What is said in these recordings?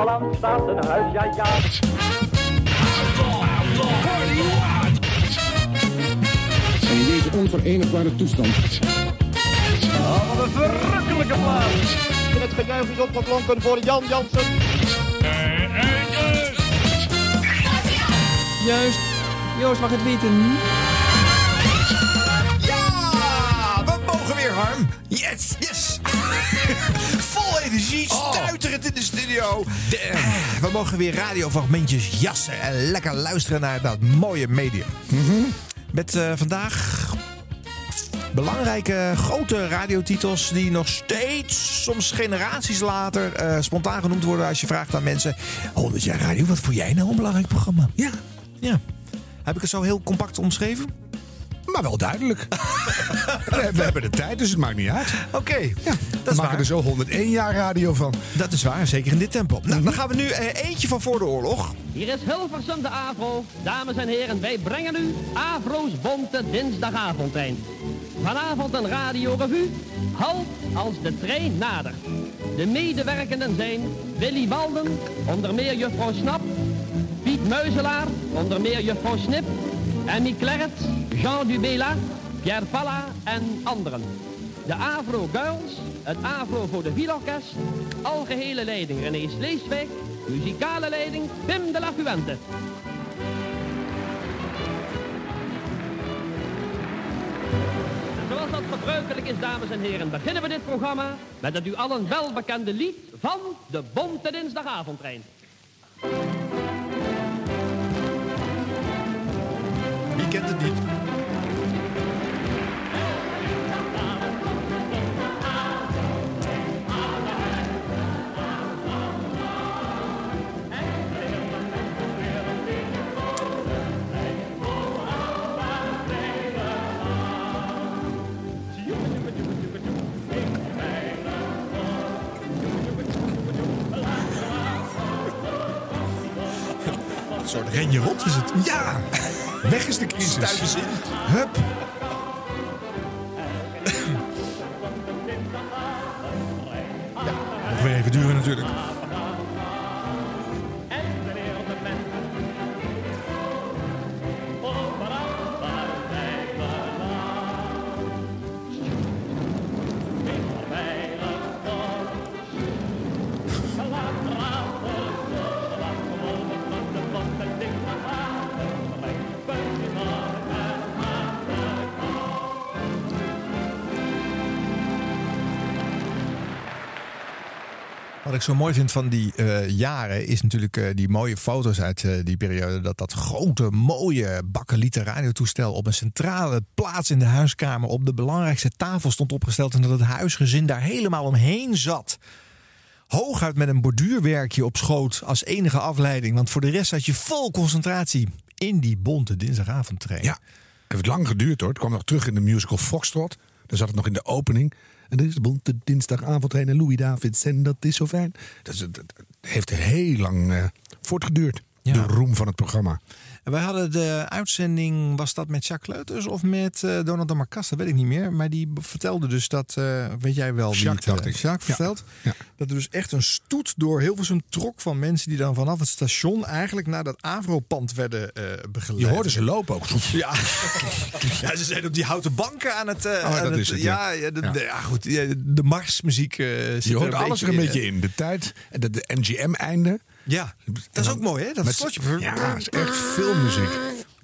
Holland staat een huis, ja ja. En in deze onverenigbare toestand Oh, wat een verrukkelijke plaats. En het gejuich is opgeklonken voor Jan Jansen. Juist. Joost mag het weten. Ja, we mogen weer, Harm. Yes, yes. Energie, stuiterend in de studio. Eh, We mogen weer radiofragmentjes jassen en lekker luisteren naar dat mooie medium. Met eh, vandaag belangrijke grote radiotitels die nog steeds, soms generaties later, eh, spontaan genoemd worden als je vraagt aan mensen: 100 jaar radio, wat vond jij nou een belangrijk programma? Ja, ja. Heb ik het zo heel compact omschreven? Maar wel duidelijk. we, we hebben de tijd, dus het maakt niet uit. Oké, Ja, we maken waar. er zo 101 jaar radio van. Dat is waar, zeker in dit tempo. Nou, dan gaan we nu eh, eentje van voor de oorlog. Hier is Hilversum de Avro. Dames en heren, wij brengen u Avro's Bonte Dinsdagavondtrein. Vanavond een radiorevue. Halt als de trein nadert. De medewerkenden zijn Willy Walden, onder meer juffrouw Snap. Piet Muizelaar, onder meer juffrouw Snip. Emmy Klerret, Jean Dubela, Pierre Palla en anderen. De Avro Girls, het Avro voor de Vielorkest, algehele leiding René Sleeswijk, muzikale leiding Pim de la Fuente. En Zoals dat gebruikelijk is, dames en heren, beginnen we dit programma met het u allen welbekende lied van de Bonte Dinsdagavondtrein. Wie kent het niet? Een soort renje rot is het. Ja, weg is de crisis. In. Hup. Nog weer even duren natuurlijk. Wat ik zo mooi vind van die eh, jaren is natuurlijk eh, die mooie foto's uit eh, die periode. Dat dat grote, mooie bakkelieten radiotoestel op een centrale plaats in de huiskamer op de belangrijkste tafel stond opgesteld. En dat het huisgezin daar helemaal omheen zat. Hooguit met een borduurwerkje op schoot als enige afleiding. Want voor de rest had je vol concentratie in die bonte dinsdagavondtrein. Ja, het heeft lang geduurd hoor. Het kwam nog terug in de musical Foxtrot. Daar zat het nog in de opening. En dit is de bonte heen en Louis Davids en dat is zo fijn. Dat, is, heeft heel lang eh, voortgeduurd. Ja. De roem van het programma. En wij hadden de uitzending, was dat met Jacques Leuters of met eh, Donald de Marcas? Dat weet ik niet meer. Maar die vertelde dus dat, eh, weet jij wel wie Jacques, het, dacht eh, ik. Jacques Ja. vertelt. Ja. Dat er dus echt een stoet door Hilversum trok van mensen die dan vanaf het station eigenlijk naar dat Avro-pand werden eh begeleid. Je hoorde ze lopen ook. Ja. ja, ze zijn op die houten banken aan het... eh, aan dat is het, ja. ja. De, Ja. de- ja, goed. De marsmuziek eh zit Je hoort er alles er een beetje in. De tijd, en de, de NGM-einde. Ja, dat is ook mooi hè? Dat Met- slotje. Ja, dat is echt veel muziek.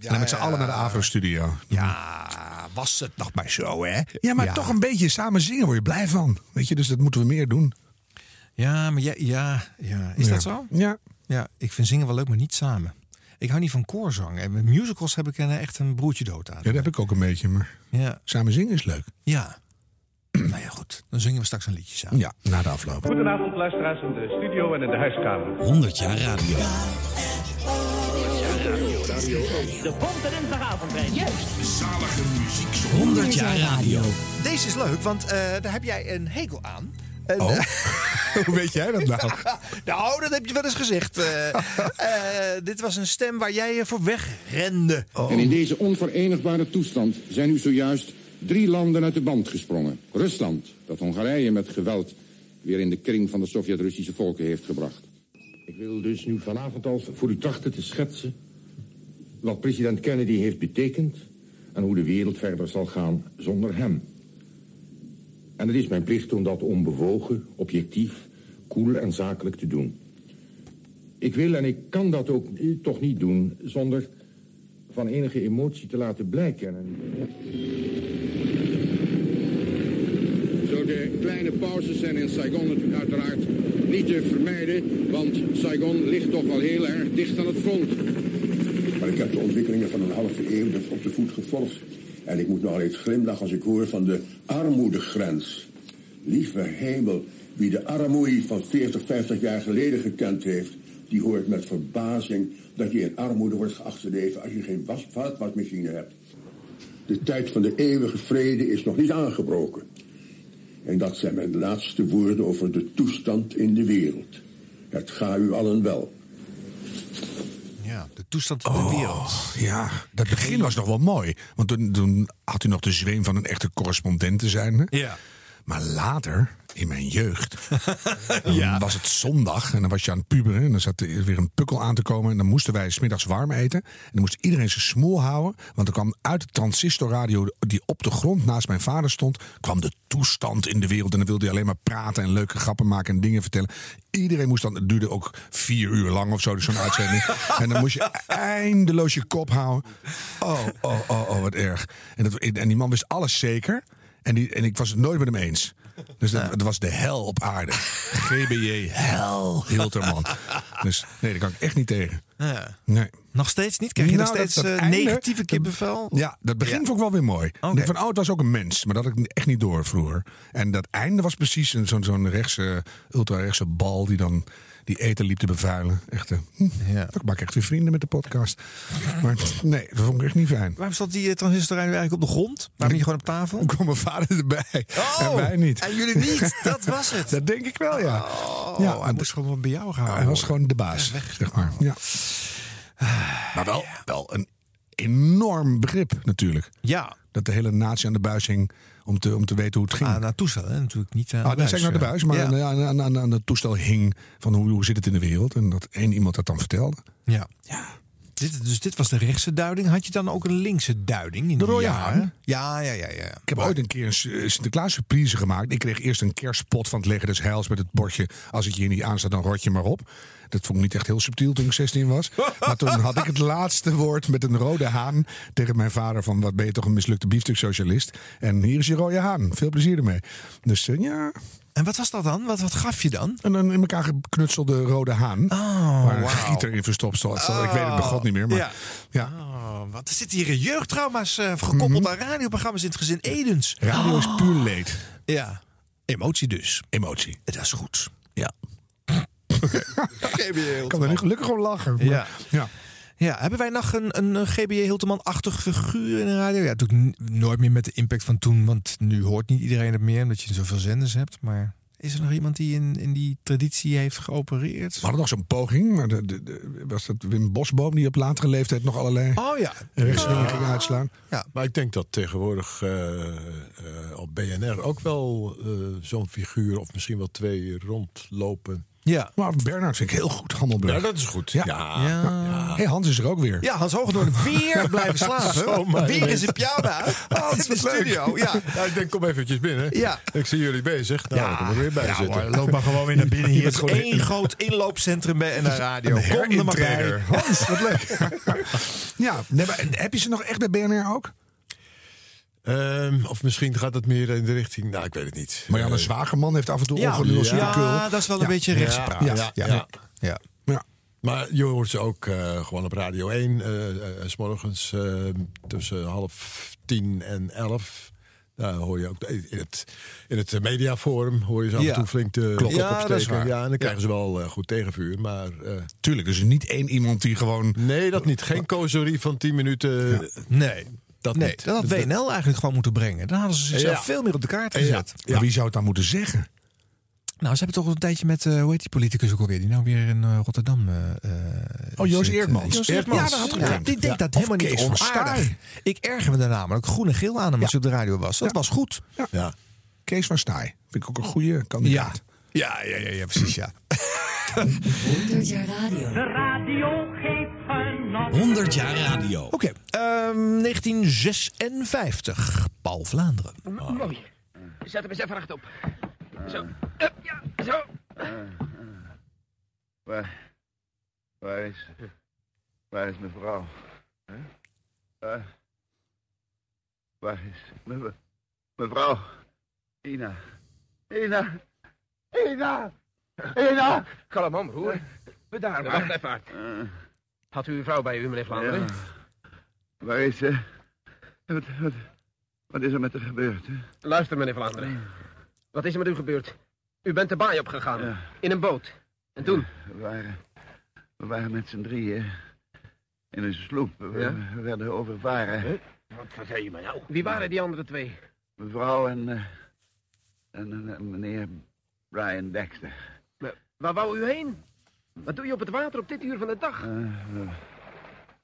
en dan met z'n ja. allen naar de Avro-studio. Ja, was het nog maar zo hè? Ja, maar toch een beetje samen zingen word je blij van. Weet je, dus dat moeten we meer doen. Ja, maar ja, ja, ja. is Ja. dat zo? Ja. Ja, ik vind zingen wel leuk, maar niet samen. Ik hou niet van koorzang. En met musicals heb ik echt een broertje dood aan. ja, dat heb ik ook een beetje. Maar Ja, samen zingen is leuk. ja. nou ja, goed. Dan zingen we straks een liedje samen. Ja, na de afloop. Goedenavond luisteraars in de studio en in de huiskamer. 100 jaar radio. De Bonte Dinsdagavondtrein. Juist. 100 jaar radio. Deze is leuk, want eh, daar heb jij een hekel aan. En, Oh. eh, Hoe weet jij dat nou? nou, dat heb je wel eens gezegd. Eh, dit was een stem waar jij je voor wegrende. En in deze onverenigbare toestand zijn nu zojuist drie landen uit de band gesprongen. Rusland, dat Hongarije met geweld weer in de kring van de Sovjet-Russische volken heeft gebracht. Ik wil dus nu vanavond al voor u trachten te schetsen wat president Kennedy heeft betekend en hoe de wereld verder zal gaan zonder hem. En het is mijn plicht om dat onbewogen, objectief, koel en zakelijk te doen. Ik wil en ik kan dat ook toch niet doen zonder van enige emotie te laten blijken. En... Zo de kleine pauzes zijn in Saigon natuurlijk uiteraard niet te vermijden, want Saigon ligt toch wel heel erg dicht aan het front. Maar ik heb de ontwikkelingen van een halve eeuw dus op de voet gevolgd. En ik moet nog eens glimlachen als ik hoor van de armoedegrens. Lieve hemel, wie de armoede van 40, 50 jaar geleden gekend heeft... die hoort met verbazing dat je in armoede wordt geacht te leven... als je geen was, vaatwasmachine hebt. De tijd van de eeuwige vrede is nog niet aangebroken. En dat zijn mijn laatste woorden over de toestand in de wereld. Het gaat u allen wel. Ja, de toestand in de wereld. Oh, ja, dat begin was nog wel mooi. Want toen, toen had u nog de zweem van een echte correspondent te zijn. Hè? Ja. Maar later, in mijn jeugd, dan was het zondag en dan was je aan het puberen. En dan zat er weer een pukkel aan te komen. En dan moesten wij smiddags warm eten. En dan moest iedereen zijn smoel houden. Want er kwam uit de transistorradio die op de grond naast mijn vader stond... kwam de toestand in de wereld. En dan wilde hij alleen maar praten en leuke grappen maken en dingen vertellen. Iedereen moest dan, het duurde ook vier uur lang of zo, dus zo'n uitzending. en dan moest je eindeloos je kop houden. Oh, oh, oh, oh, wat erg. En, dat, en die man wist alles zeker. En, die, en ik was het nooit met hem eens. Dus dat, dat was de hel op aarde. GBJ, hel, Hilterman. Dus nee, daar kan ik echt niet tegen. Ja. Nee. Nog steeds niet? Krijg je Nou, nog dat- steeds dat eh, einde- negatieve kippenvel? Ja, dat begin Ja. vond ik wel weer mooi. Denk van, oh, het was ook een mens. Maar dat had ik echt niet door vroeger. En dat einde was precies een- zo'n zo'n rechtse, ultra-rechtse bal die dan die eten liep te bevuilen. Echt, eh, hm, Ja. ik maak echt weer vrienden met de podcast. Maar nee, dat vond ik echt niet fijn. Waarom stond die eh, transistor eigenlijk op de grond? Waarom niet gewoon op tafel? Toen kwam mijn vader erbij. Oh, en wij niet. En jullie niet? Dat was het. Dat denk ik wel, ja. Oh, ja, hij moest gewoon bij jou gaan. Hij was gewoon de baas, zeg maar. Ja. Maar wel, wel een enorm begrip natuurlijk. Ja, Dat de hele natie aan de buis hing om te, om te weten hoe het ging. aan het toestel, hè? natuurlijk niet aan Ah, de zei ik naar de buis, maar Ja. aan, aan, aan, aan het toestel hing van hoe, hoe zit het in de wereld. En dat één iemand dat dan vertelde. Ja. Dit, dus dit was de rechtse duiding. Had je dan ook een linkse duiding? In De rode haan. Ja, ja, ja. ja. Ik heb ooit een keer een Sinterklaas surprise gemaakt. Ik kreeg eerst een kerstpot van het leger des heils met het bordje... als het je niet aanstaat, dan rot je maar op. Dat vond ik niet echt heel subtiel toen ik 16 was. Maar toen had ik het laatste woord met een rode haan tegen mijn vader... van wat ben je toch een mislukte biefstuksocialist. En hier is je rode haan. Veel plezier ermee. Dus eh, ja, En wat was dat dan? Wat, wat gaf je dan? en een in elkaar geknutselde rode haan. Oh, waar een wauw. gieter in verstopt. Ik weet het bij god niet meer, maar Ja. ja. Oh, wat er zitten hier jeugdtrauma's eh, gekoppeld Mhm. aan radioprogramma's in het gezin Edens. Radio is puur leed. Ja. Emotie dus. Emotie. Dat is goed. Ja. Kan er nu gelukkig om lachen. maar- Ja. ja. Ja, hebben wij nog een, een, een GBA Hilteman-achtig figuur in de radio? Ja, natuurlijk nooit meer met de impact van toen, want nu hoort niet iedereen het meer, omdat je zoveel zenders hebt. Maar is er nog iemand die in, in die traditie heeft geopereerd? We hadden nog zo'n poging, maar de, de, de- was dat Wim Bosboom die op latere leeftijd nog allerlei Oh ja. rechtsdingen ging uitslaan? Maar ik denk dat tegenwoordig eh, eh, op BNR ook wel eh, zo'n figuur of misschien wel twee rondlopen. Ja. Maar Bernard vind ik heel goed, Handelburg. Ja, dat is goed. Ja. Ja. Ja. Hey, Hans is er ook weer. Ja, Hans Hogendoorn weer blijven slapen. Weer is een pyjama. Hans, in de studio. Ja. Ja, ik denk, kom eventjes binnen. Ja. Ik zie jullie bezig. Nou, dan kom ik er weer bij ja, zitten. hoor, loop maar gewoon weer naar binnen. Hier is één groot inloopcentrum bij NR Radio. Een Kom er maar bij. Hans, wat leuk. ja, nee, maar heb je ze nog echt bij BNR ook? Ehm, of misschien gaat het meer in de richting... Nou, ik weet het niet. Marianne Eh, Zwageman heeft af en toe Ja, ongenuanceerde ja, kul. dat is wel een Ja. beetje rechtspraak. Ja, Ja, ja, ja. ja. Ja. Maar je hoort ze ook eh, gewoon op Radio 1. eh s morgens eh, tussen half tien en elf. Daar hoor je ook in het, in het mediaforum hoor je ze af Ja. en toe flink de Klopt. kop Ja, dat is opsteken. waar. Ja, en dan krijgen ze wel goed tegenvuur. Maar eh, Tuurlijk, dus niet één iemand die gewoon... nee, dat niet. Geen kozerie van 10 minuten. Nee. Dat nee, niet. dat had WNL eigenlijk gewoon moeten brengen. Dan hadden ze zichzelf Ja. veel meer op de kaart Ja. gezet. Maar wie zou het dan moeten zeggen? Nou, ze hebben toch een tijdje met, eh, hoe heet die politicus ook alweer? Die nou weer in eh, Rotterdam. eh, eh, Oh, Joost Eerdmans. Joost Eerdmans. Ja, dat had Ja. denk Ja. dat helemaal niet onaardig. Ik erger me daar namelijk groen en geel aan hem als hij op de radio was. Dat Ja. was goed. Ja. Kees van Staaij. Vind ik ook een goede kandidaat. Ja, ja, ja, ja precies, ja. 100 jaar radio. De radio. 100 jaar radio. Oké, ehm, 1956. Paul Vlaanderen. Mooi. Zet hem eens even rechtop. Zo. Up, ja, zo. Waar, waar is, waar is mevrouw? Huh? Waar, waar is me, mevrouw? Ina, Ina, Ina, Ina! Kalm aan, broer. Bedaar maar. Wacht even. Had u uw vrouw bij u, meneer Vlaanderen? Ja. Waar is ze? Wat, wat, wat is er met haar gebeurd? Hè? Luister, meneer Vlaanderen. Wat is er met u gebeurd? U bent de baai opgegaan. Ja. In een boot. En toen? We waren, we waren met z'n drieën in een sloep. We, Ja? we werden overvaren. Wat vertel je mij nou? Wie waren die andere twee? Mevrouw en, eh, en, en, en meneer Brian Dexter. Waar wou u heen? Wat doe je op het water op dit uur van de dag? Eh, we,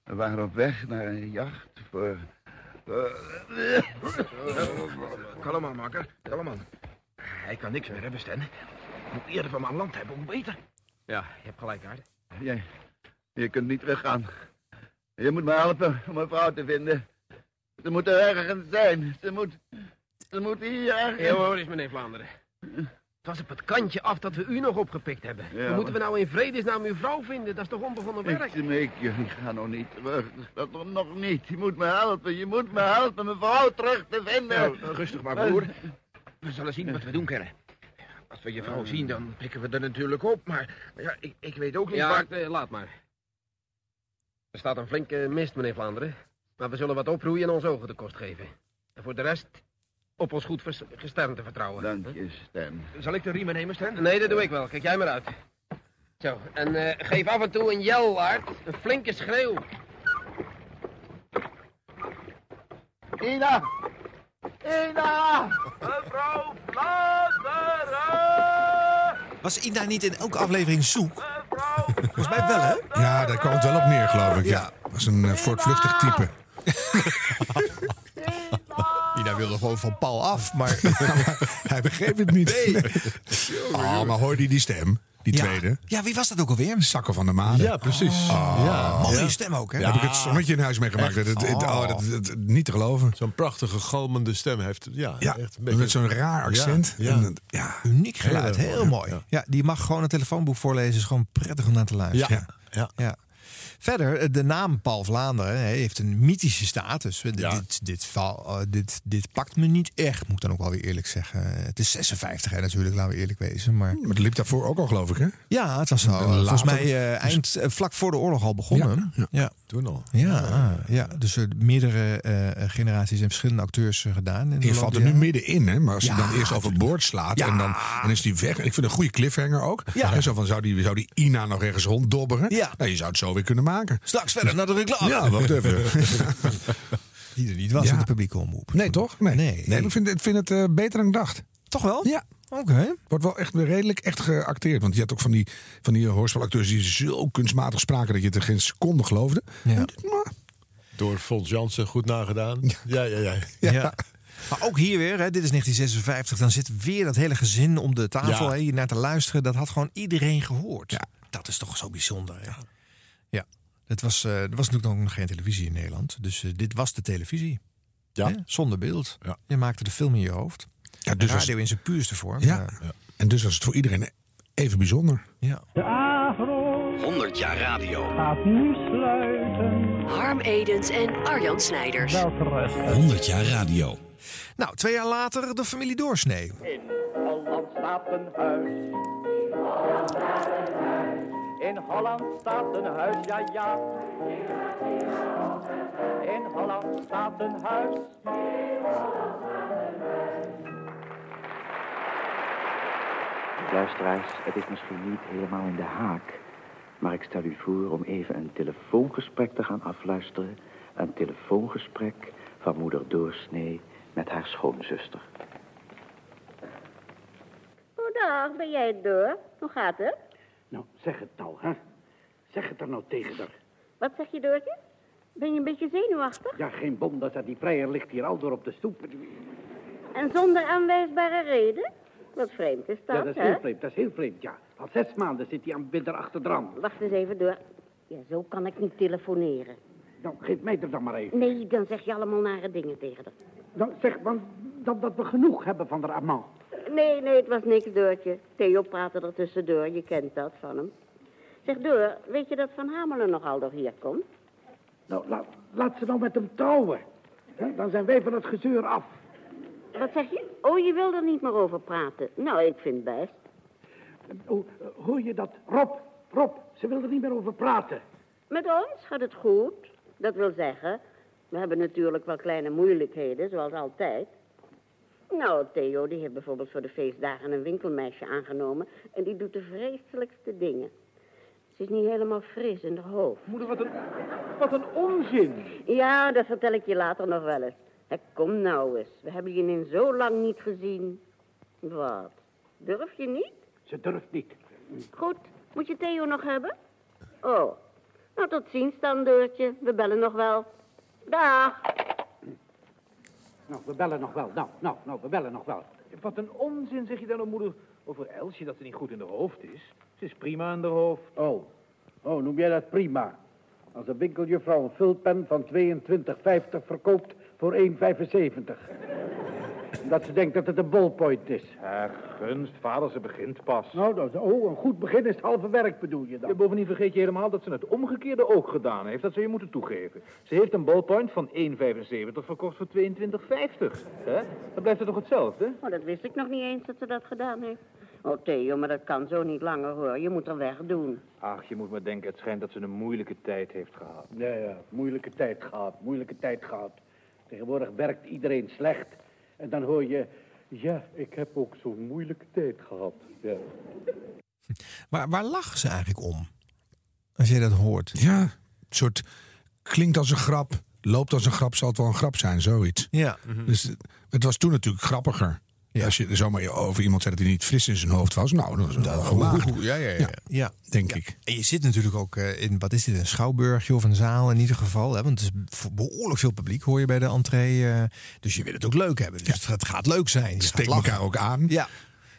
we waren op weg naar een jacht voor... voor- Kalm aan, makker. Kalm aan. Hij kan niks meer hebben, Stan. Hoe eerder we hem aan land hebben, hoe beter. Ja, je hebt gelijk, Aard. Jij, je kunt niet teruggaan. Je moet me helpen om mijn vrouw te vinden. Ze moet er ergens zijn. Ze moet... Ze moet hier ergens... Ja, hoor eens, meneer Vlaanderen. Het was op het kantje af dat we u nog opgepikt hebben. Ja, Hoe moeten we nou in vredesnaam uw vrouw vinden? Dat is toch onbegonnen werk? Ik smeek je, ik ga nog niet terug. Dat toch nog niet. Je moet me helpen, je moet me helpen mijn vrouw terug te vinden. Nou, rustig maar, broer. We zullen zien wat we doen kunnen. Als we je vrouw zien, dan pikken we er natuurlijk op. Maar ja, ik, ik weet ook niet Ja, waar... eh, laat maar. Er staat een flinke mist, meneer Vlaanderen. Maar we zullen wat oproeien en ons ogen de kost geven. En voor de rest op ons goed vers- gesternte vertrouwen. Dank je, Stan. Zal ik de riemen nemen, Stan? Nee, dat doe ik wel. Kijk jij maar uit. Zo, en eh, geef af en toe een jel, Art. Een flinke schreeuw. Ina! Ina! Mevrouw Vlaanderen! Was Ina niet in elke aflevering zoek? Volgens mij wel, hè? Ja, daar kwam het wel op neer, geloof ik. Ja. Was een eh, voortvluchtig type. Ina wilde gewoon van Paul af, maar... Hij begreep het niet. Oh, maar hoorde je die stem? Die Ja. tweede? Ja, wie was dat ook alweer? Zakken van de Maan. Ja, precies. ja. Mooie stem ook, hè? Daar heb ik het zonnetje in huis meegemaakt. Dat, oh, dat, dat- dat- niet te geloven. Zo'n prachtige, galmende stem heeft. Ja, Ja, echt een beetje. met zo'n raar accent. Ja, ja. En. Uniek geluid, Heel heel, mooi. Ja. die mag gewoon een telefoonboek voorlezen. Is gewoon prettig om naar te luisteren. Ja. Ja. Verder, eh, de naam Paul Vlaanderen heeft een mythische status. Eh, Ja. Dit, dit, eh, dit, dit pakt me niet echt, moet ik dan ook wel weer eerlijk zeggen. Het is 56 hè, natuurlijk, laten we eerlijk wezen. Maar Maar het liep daarvoor ook al, geloof ik, hè? ja, het was al, En volgens mij eh, eind, vlak voor de oorlog al begonnen. Ja, Ja. Toen al. Ja, ja, dus meerdere generaties en verschillende acteurs gedaan. in Je valt er nu middenin, hè? Maar als hij dan eerst overboord slaat en dan, dan is die weg. Ik vind een goede cliffhanger ook. Ja. En Zo van, zou die, zou die Ina nog ergens ronddobberen? Ja. Nou, je zou het zo weer kunnen maken. Straks verder naar de reclame. Ja, wacht even. Die er niet was Ja. in de publieke omroep. Nee, toch? Nee. Nee. nee ik vind, ik vind het eh, beter dan ik dacht. Toch wel? Ja. Oké. Wordt wel echt weer redelijk echt geacteerd. Want je had ook van die, van die hoorspelacteurs die zo kunstmatig spraken dat je het er geen seconde geloofde. Ja. Maar, Door Fons Jansen goed nagedaan. Ja, ja, ja. Ja. Maar ook hier weer, hè, dit is 1956, dan zit weer dat hele gezin om de tafel Ja. hè, hier naar te luisteren. Dat had gewoon iedereen gehoord. Ja. Dat is toch zo bijzonder. Hè? Ja. Het was, eh, er was natuurlijk nog geen televisie in Nederland. Dus eh, dit was de televisie. Ja. Hè? Zonder beeld. Ja. Je maakte de film in je hoofd. ja, dus Radio in zijn puurste vorm. ja. En dus was het voor iedereen even bijzonder. ja. De Avro 100 jaar radio. gaat nu sluiten. Harm Edens en Arjan Snijders. Welterusten. 100 jaar radio. Nou, twee jaar later de familie Doorsnee. In Holland staat een huis. In Holland staat een huis, ja ja. In Holland staat een huis. Luisteraars, het is misschien niet helemaal in de haak, maar ik stel u voor om even een telefoongesprek te gaan afluisteren. Een telefoongesprek van moeder Doorsnee met haar schoonzuster. Goedendag, ben jij het door? Hoe gaat het? Nou, zeg het nou, hè. Zeg het er nou tegen haar. Wat zeg je, Doortje? Ben je een beetje zenuwachtig? Ja, geen bom, dat die vrijer ligt hier al door op de stoep. En zonder aanwijsbare reden? Wat vreemd is dat, Ja, dat is hè? heel vreemd, dat is heel vreemd, ja. Al zes maanden zit hij aan binder achter dram. Wacht eens even door. Ja, zo kan ik niet telefoneren. Nou, geef mij er dan maar even. Nee, dan zeg je allemaal nare dingen tegen haar. Dan zeg dan, dan dat we genoeg hebben van de amant. Nee, nee, het was niks, Doortje. Theo praatte er tussendoor, je kent dat van hem. Zeg, Door, weet je dat Van Hamelen nogal door hier komt? Nou, laat, laat ze nou met hem trouwen. Dan zijn wij van het gezeur af. Wat zeg je? Oh, je wil er niet meer over praten. Nou, ik vind best. Oh, eh, hoor je dat? Rob, Rob, ze wil er niet meer over praten. Met ons gaat het goed. Dat wil zeggen, we hebben natuurlijk wel kleine moeilijkheden, zoals altijd. Nou, Theo, die heeft bijvoorbeeld voor de feestdagen een winkelmeisje aangenomen... en die doet de vreselijkste dingen. Ze is niet helemaal fris in haar hoofd. Moeder, wat een, wat een onzin. Ja, dat vertel ik je later nog wel eens. Hé, kom nou eens. We hebben je in zo lang niet gezien. Wat? Durf je niet? Ze durft niet. Goed. Moet je Theo nog hebben? Oh. Nou, tot ziens dan, Deurtje. We bellen nog wel. Dag. Nou, we bellen nog wel. Nou, nou, nou, we bellen nog wel. Wat een onzin zeg je dan, oh, moeder, over Elsje dat ze niet goed in de hoofd is. Ze is prima in de hoofd. Oh, oh, noem jij dat prima? Als een winkeljuffrouw een vulpen van 22,50 verkoopt voor 1,75. Dat ze denkt dat het een ballpoint is. Ja, gunst, vader, ze begint pas. Nou, dat, oh, een goed begin is het halve werk, bedoel je dan? Ja, bovendien vergeet je helemaal dat ze het omgekeerde ook gedaan heeft. Dat ze je moeten toegeven. Ze heeft een ballpoint van 1,75 verkocht voor 22,50. hè? Dan blijft het toch hetzelfde? Oh, dat wist ik nog niet eens dat ze dat gedaan heeft. Oh, Theo, maar dat kan zo niet langer, hoor. Je moet er weg doen. Ach, je moet maar denken, het schijnt dat ze een moeilijke tijd heeft gehad. Ja, ja, moeilijke tijd gehad, moeilijke tijd gehad. Tegenwoordig werkt iedereen slecht. En dan hoor je, ja, ik heb ook zo'n moeilijke tijd gehad. Ja. Maar waar lachen ze eigenlijk om? Als je dat hoort. Ja, een soort klinkt als een grap, loopt als een grap, zal het wel een grap zijn, zoiets. Ja. Dus het- het was toen natuurlijk grappiger. Als je zomaar over iemand zei dat hij niet fris in zijn hoofd was, nou, dat was wel. Oeh, ja, ja, ja. ja. Denk ik. En je zit natuurlijk ook eh, in, wat is dit, een schouwburgje of een zaal in ieder geval. Hè? Want het is be- behoorlijk veel publiek, hoor je bij de entree. eh, dus je wil het ook leuk hebben. Dus het gaat leuk zijn. Je Steek elkaar ook aan. Ja.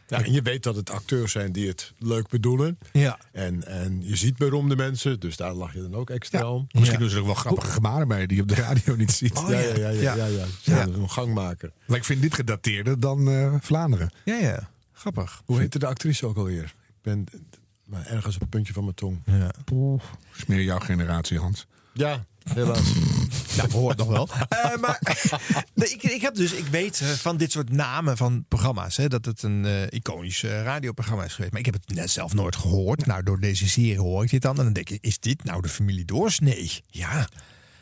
Ja, en je weet dat het acteurs zijn die het leuk bedoelen. Ja. En, en je ziet beroemde mensen, dus daar lach je dan ook extra om. Misschien doen ze er ook wel grappige gebaren bij die je op de radio niet ziet. ja, ja, ja, ja, ja, ja. ja. Een gangmaker. Maar ik vind dit gedateerder dan eh, Vlaanderen. Ja, ja. Grappig. Hoe heette de actrice ook alweer? Ik ben maar ergens op het puntje van mijn tong. Ja. is meer jouw generatie, Hans. Ja, helaas. Nou, hoort nog wel. Eh, maar nee, ik, ik heb dus, ik weet eh, van dit soort namen van programma's, hè, dat het een eh, iconisch radioprogramma is geweest. Maar ik heb het net zelf nooit gehoord. Nou, door deze serie hoor ik dit dan. En dan denk ik, is dit nou de familie Doorsnee? Ja.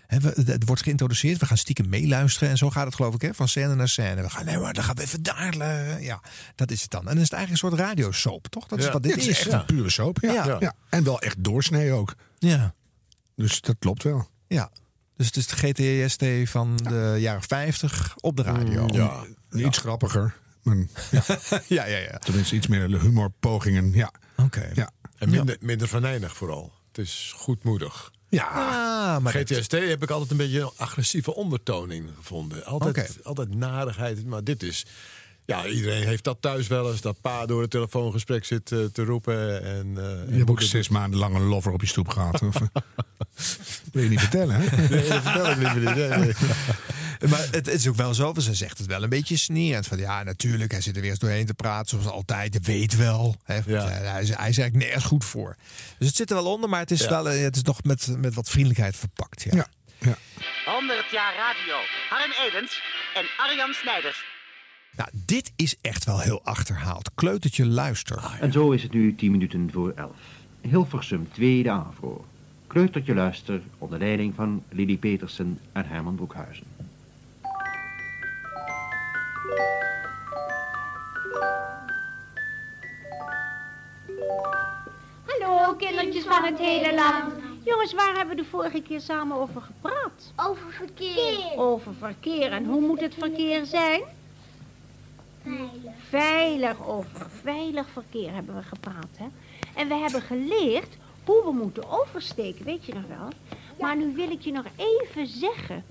We- Het wordt geïntroduceerd, we gaan stiekem meeluisteren. En zo gaat het geloof ik, hè, van scène naar scène. We gaan, nee, maar dan gaan we even daar. Ja, dat is het dan. En dan is het eigenlijk een soort radiosoap, toch? Dat is Ja. wat dit Ja, is. is echt een pure soap. Ja. Ja. Ja. En wel echt doorsnee ook. Ja. Dus dat klopt wel. Ja. Dus het is de GTST van de jaren 50 op de radio. Ja, iets grappiger. Maar, ja. ja, ja, ja. Tenminste, iets meer humorpogingen. Ja. Oké. Ja. En minder, minder venijnig vooral. Het is goedmoedig. Ja, Ah, maar dat- GTST heb ik altijd een beetje een agressieve ondertoning gevonden. Altijd, altijd narigheid. Maar dit is... Ja, iedereen heeft dat thuis wel eens. Dat pa door het telefoongesprek zit eh, te roepen. En, eh, en Je hebt ook zes maanden lang een lover op je stoep gehad. Of, eh, wil je niet vertellen, hè? Nee, dat vertel ik liever niet. Nee, nee. Maar het is ook wel zo, ze zegt het wel een beetje snerend. Van ja, natuurlijk, hij zit er weer eens doorheen te praten, zoals altijd. Je weet wel. Hè, Ja. hij, is, hij is eigenlijk nergens goed voor. Dus het zit er wel onder, maar het is, Ja. wel, het is nog met, met wat vriendelijkheid verpakt. Ja. Ja. ja. 100 jaar radio. Harm Edens en Arjan Snijders. Nou, dit is echt wel heel achterhaald. Kleutertje luister. En zo is het nu 10 minuten voor 11. Hilversum, tweede AVRO. Kleutertje luister onder leiding van Lili Petersen en Herman Broekhuizen. Hallo, kindertjes van het hele land. Jongens, waar hebben we de vorige keer samen over gepraat? Over verkeer. Over verkeer. En hoe moet het verkeer zijn? Veilig. Veilig, over veilig verkeer hebben we gepraat, hè? En we hebben geleerd hoe we moeten oversteken, weet je nog wel? Maar nu wil ik je nog even zeggen.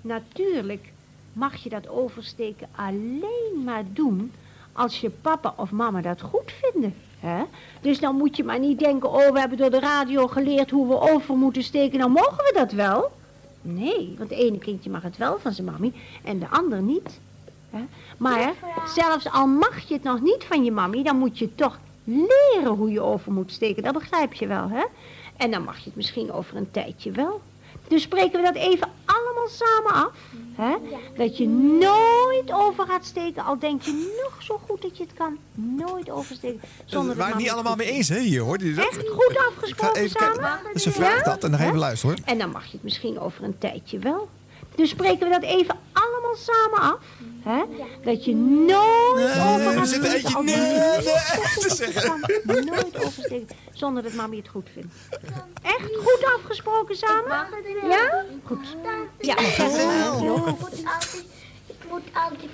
Natuurlijk mag je dat oversteken alleen maar doen als je papa of mama dat goed vinden. Hè? Dus dan moet je maar niet denken, oh, we hebben door de radio geleerd hoe we over moeten steken. Nou mogen we dat wel. Nee, want het ene kindje mag het wel van zijn mammy en de ander niet. Hè? Maar zelfs al mag je het nog niet van je mammy, dan moet je toch leren hoe je over moet steken. Dat begrijp je wel, hè? En dan mag je het misschien over een tijdje wel. Dus spreken we dat even allemaal samen af. Hè? Dat je nooit over gaat steken, al denk je nog zo goed dat je het kan. Nooit oversteken. Zonder We waren het niet allemaal mee eens, hè, hier hoor. Die- dat- Echt goed afgesproken even samen? Ze vraagt Ja? dat en dan ga je Hè? even luisteren hoor. En dan mag je het misschien over een tijdje wel. Dus spreken we dat even allemaal samen af. Hè? Dat je nooit Nee, over er gaat er eentje nee, te zeggen. Nooit oversteken, zonder dat mami het goed vindt. Echt goed afgesproken samen? Ja? Goed. Ja. Moet altijd,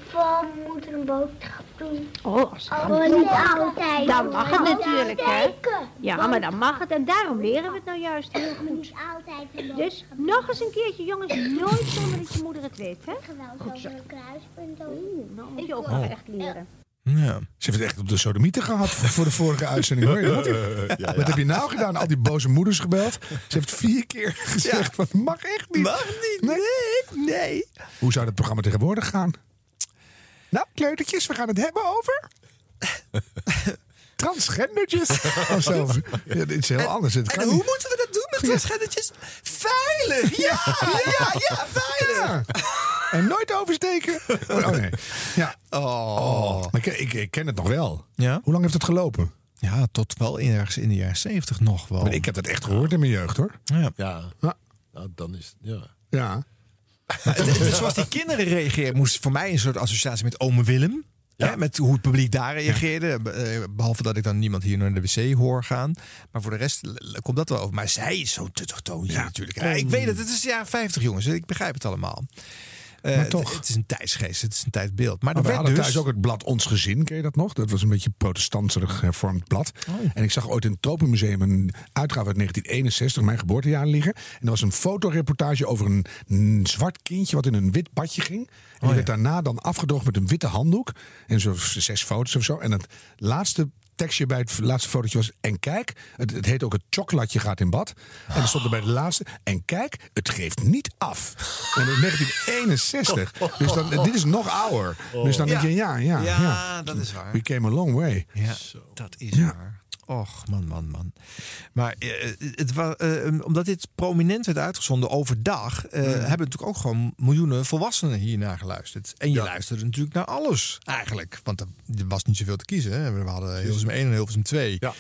mijn moeder een boodschap doen. Oh, als Oh, niet altijd. Dan mag het natuurlijk, hè? Ja, maar dan mag het. En daarom leren we het nou juist heel goed. Niet altijd een Dus nog eens een keertje, jongens. Nooit zonder dat je moeder het weet, hè? Goed zo. een kruispunt. Oeh, nou moet je ook wel echt leren. Ja. Ze heeft het echt op de sodomieten gehad voor de vorige uitzending. Hoor. je dat? Ja, ja. Wat heb je nou gedaan? Al die boze moeders gebeld. Ze heeft vier keer gezegd van mag echt niet. Mag niet, nee, nee. Hoe zou dat programma tegenwoordig gaan? Nou, kleutertjes, we gaan het hebben over... Transgendertjes. Of zo. Ja, dit is heel anders. Het En hoe niet. moeten we dat doen met transgendertjes? Veilig! Ja, ja, ja, veilig! Ja. En nooit oversteken. Oh, nee. Ja. Oh. Maar ik, ik, ik ken het nog wel. Ja? Hoe lang heeft het gelopen? Ja, tot wel ergens in de jaren zeventig nog wel. Maar ik heb dat echt gehoord in mijn jeugd hoor. Ja. Ja. Ja. Nou, dan is het, ja. Ja. Het- zoals die kinderen reageerden, moest voor mij een soort associatie met ome Willem. Hè, met hoe het publiek daar reageerde. Eh, Behalve dat ik dan niemand hier naar de wc hoor gaan. Maar voor de rest komt dat wel over. Maar zij is zo'n tuttig toontje natuurlijk. Ja, ik weet het, het is de jaren 50 jongens. Ik begrijp het allemaal. Eh, Maar het- toch. Het, is een tijdsgeest, het is een tijdbeeld. Maar, Maar er we werd dus... thuis ook het blad Ons Gezin, ken je dat nog? Dat was een beetje protestantserig hervormd blad. Oh. En ik zag ooit in het Tropenmuseum een uitgave uit 1961, mijn geboortejaar, liggen. En er was een fotoreportage over een, een zwart kindje wat in een wit badje ging. En die ja. werd daarna dan afgedroogd met een witte handdoek. En zo zes foto's of zo. En het laatste tekstje bij het laatste fotootje was... En kijk, het, het heet ook het chocolatje gaat in bad. En er stond er bij de laatste... En kijk, het geeft niet af. En in 1961. Dus dan, dit is nog ouder. Dus dan denk je, ja, ja, ja. Ja, dat is waar. We came a long way. Ja, dat is waar. Och, man, man, man. Maar eh, het was, eh, omdat dit prominent werd uitgezonden overdag, eh, hebben natuurlijk ook gewoon miljoenen volwassenen hiernaar geluisterd. En je luisterde natuurlijk naar alles eigenlijk. Want er, was niet zoveel te kiezen. Hè. We hadden Hilversum 1 en Hilversum 2. Ja.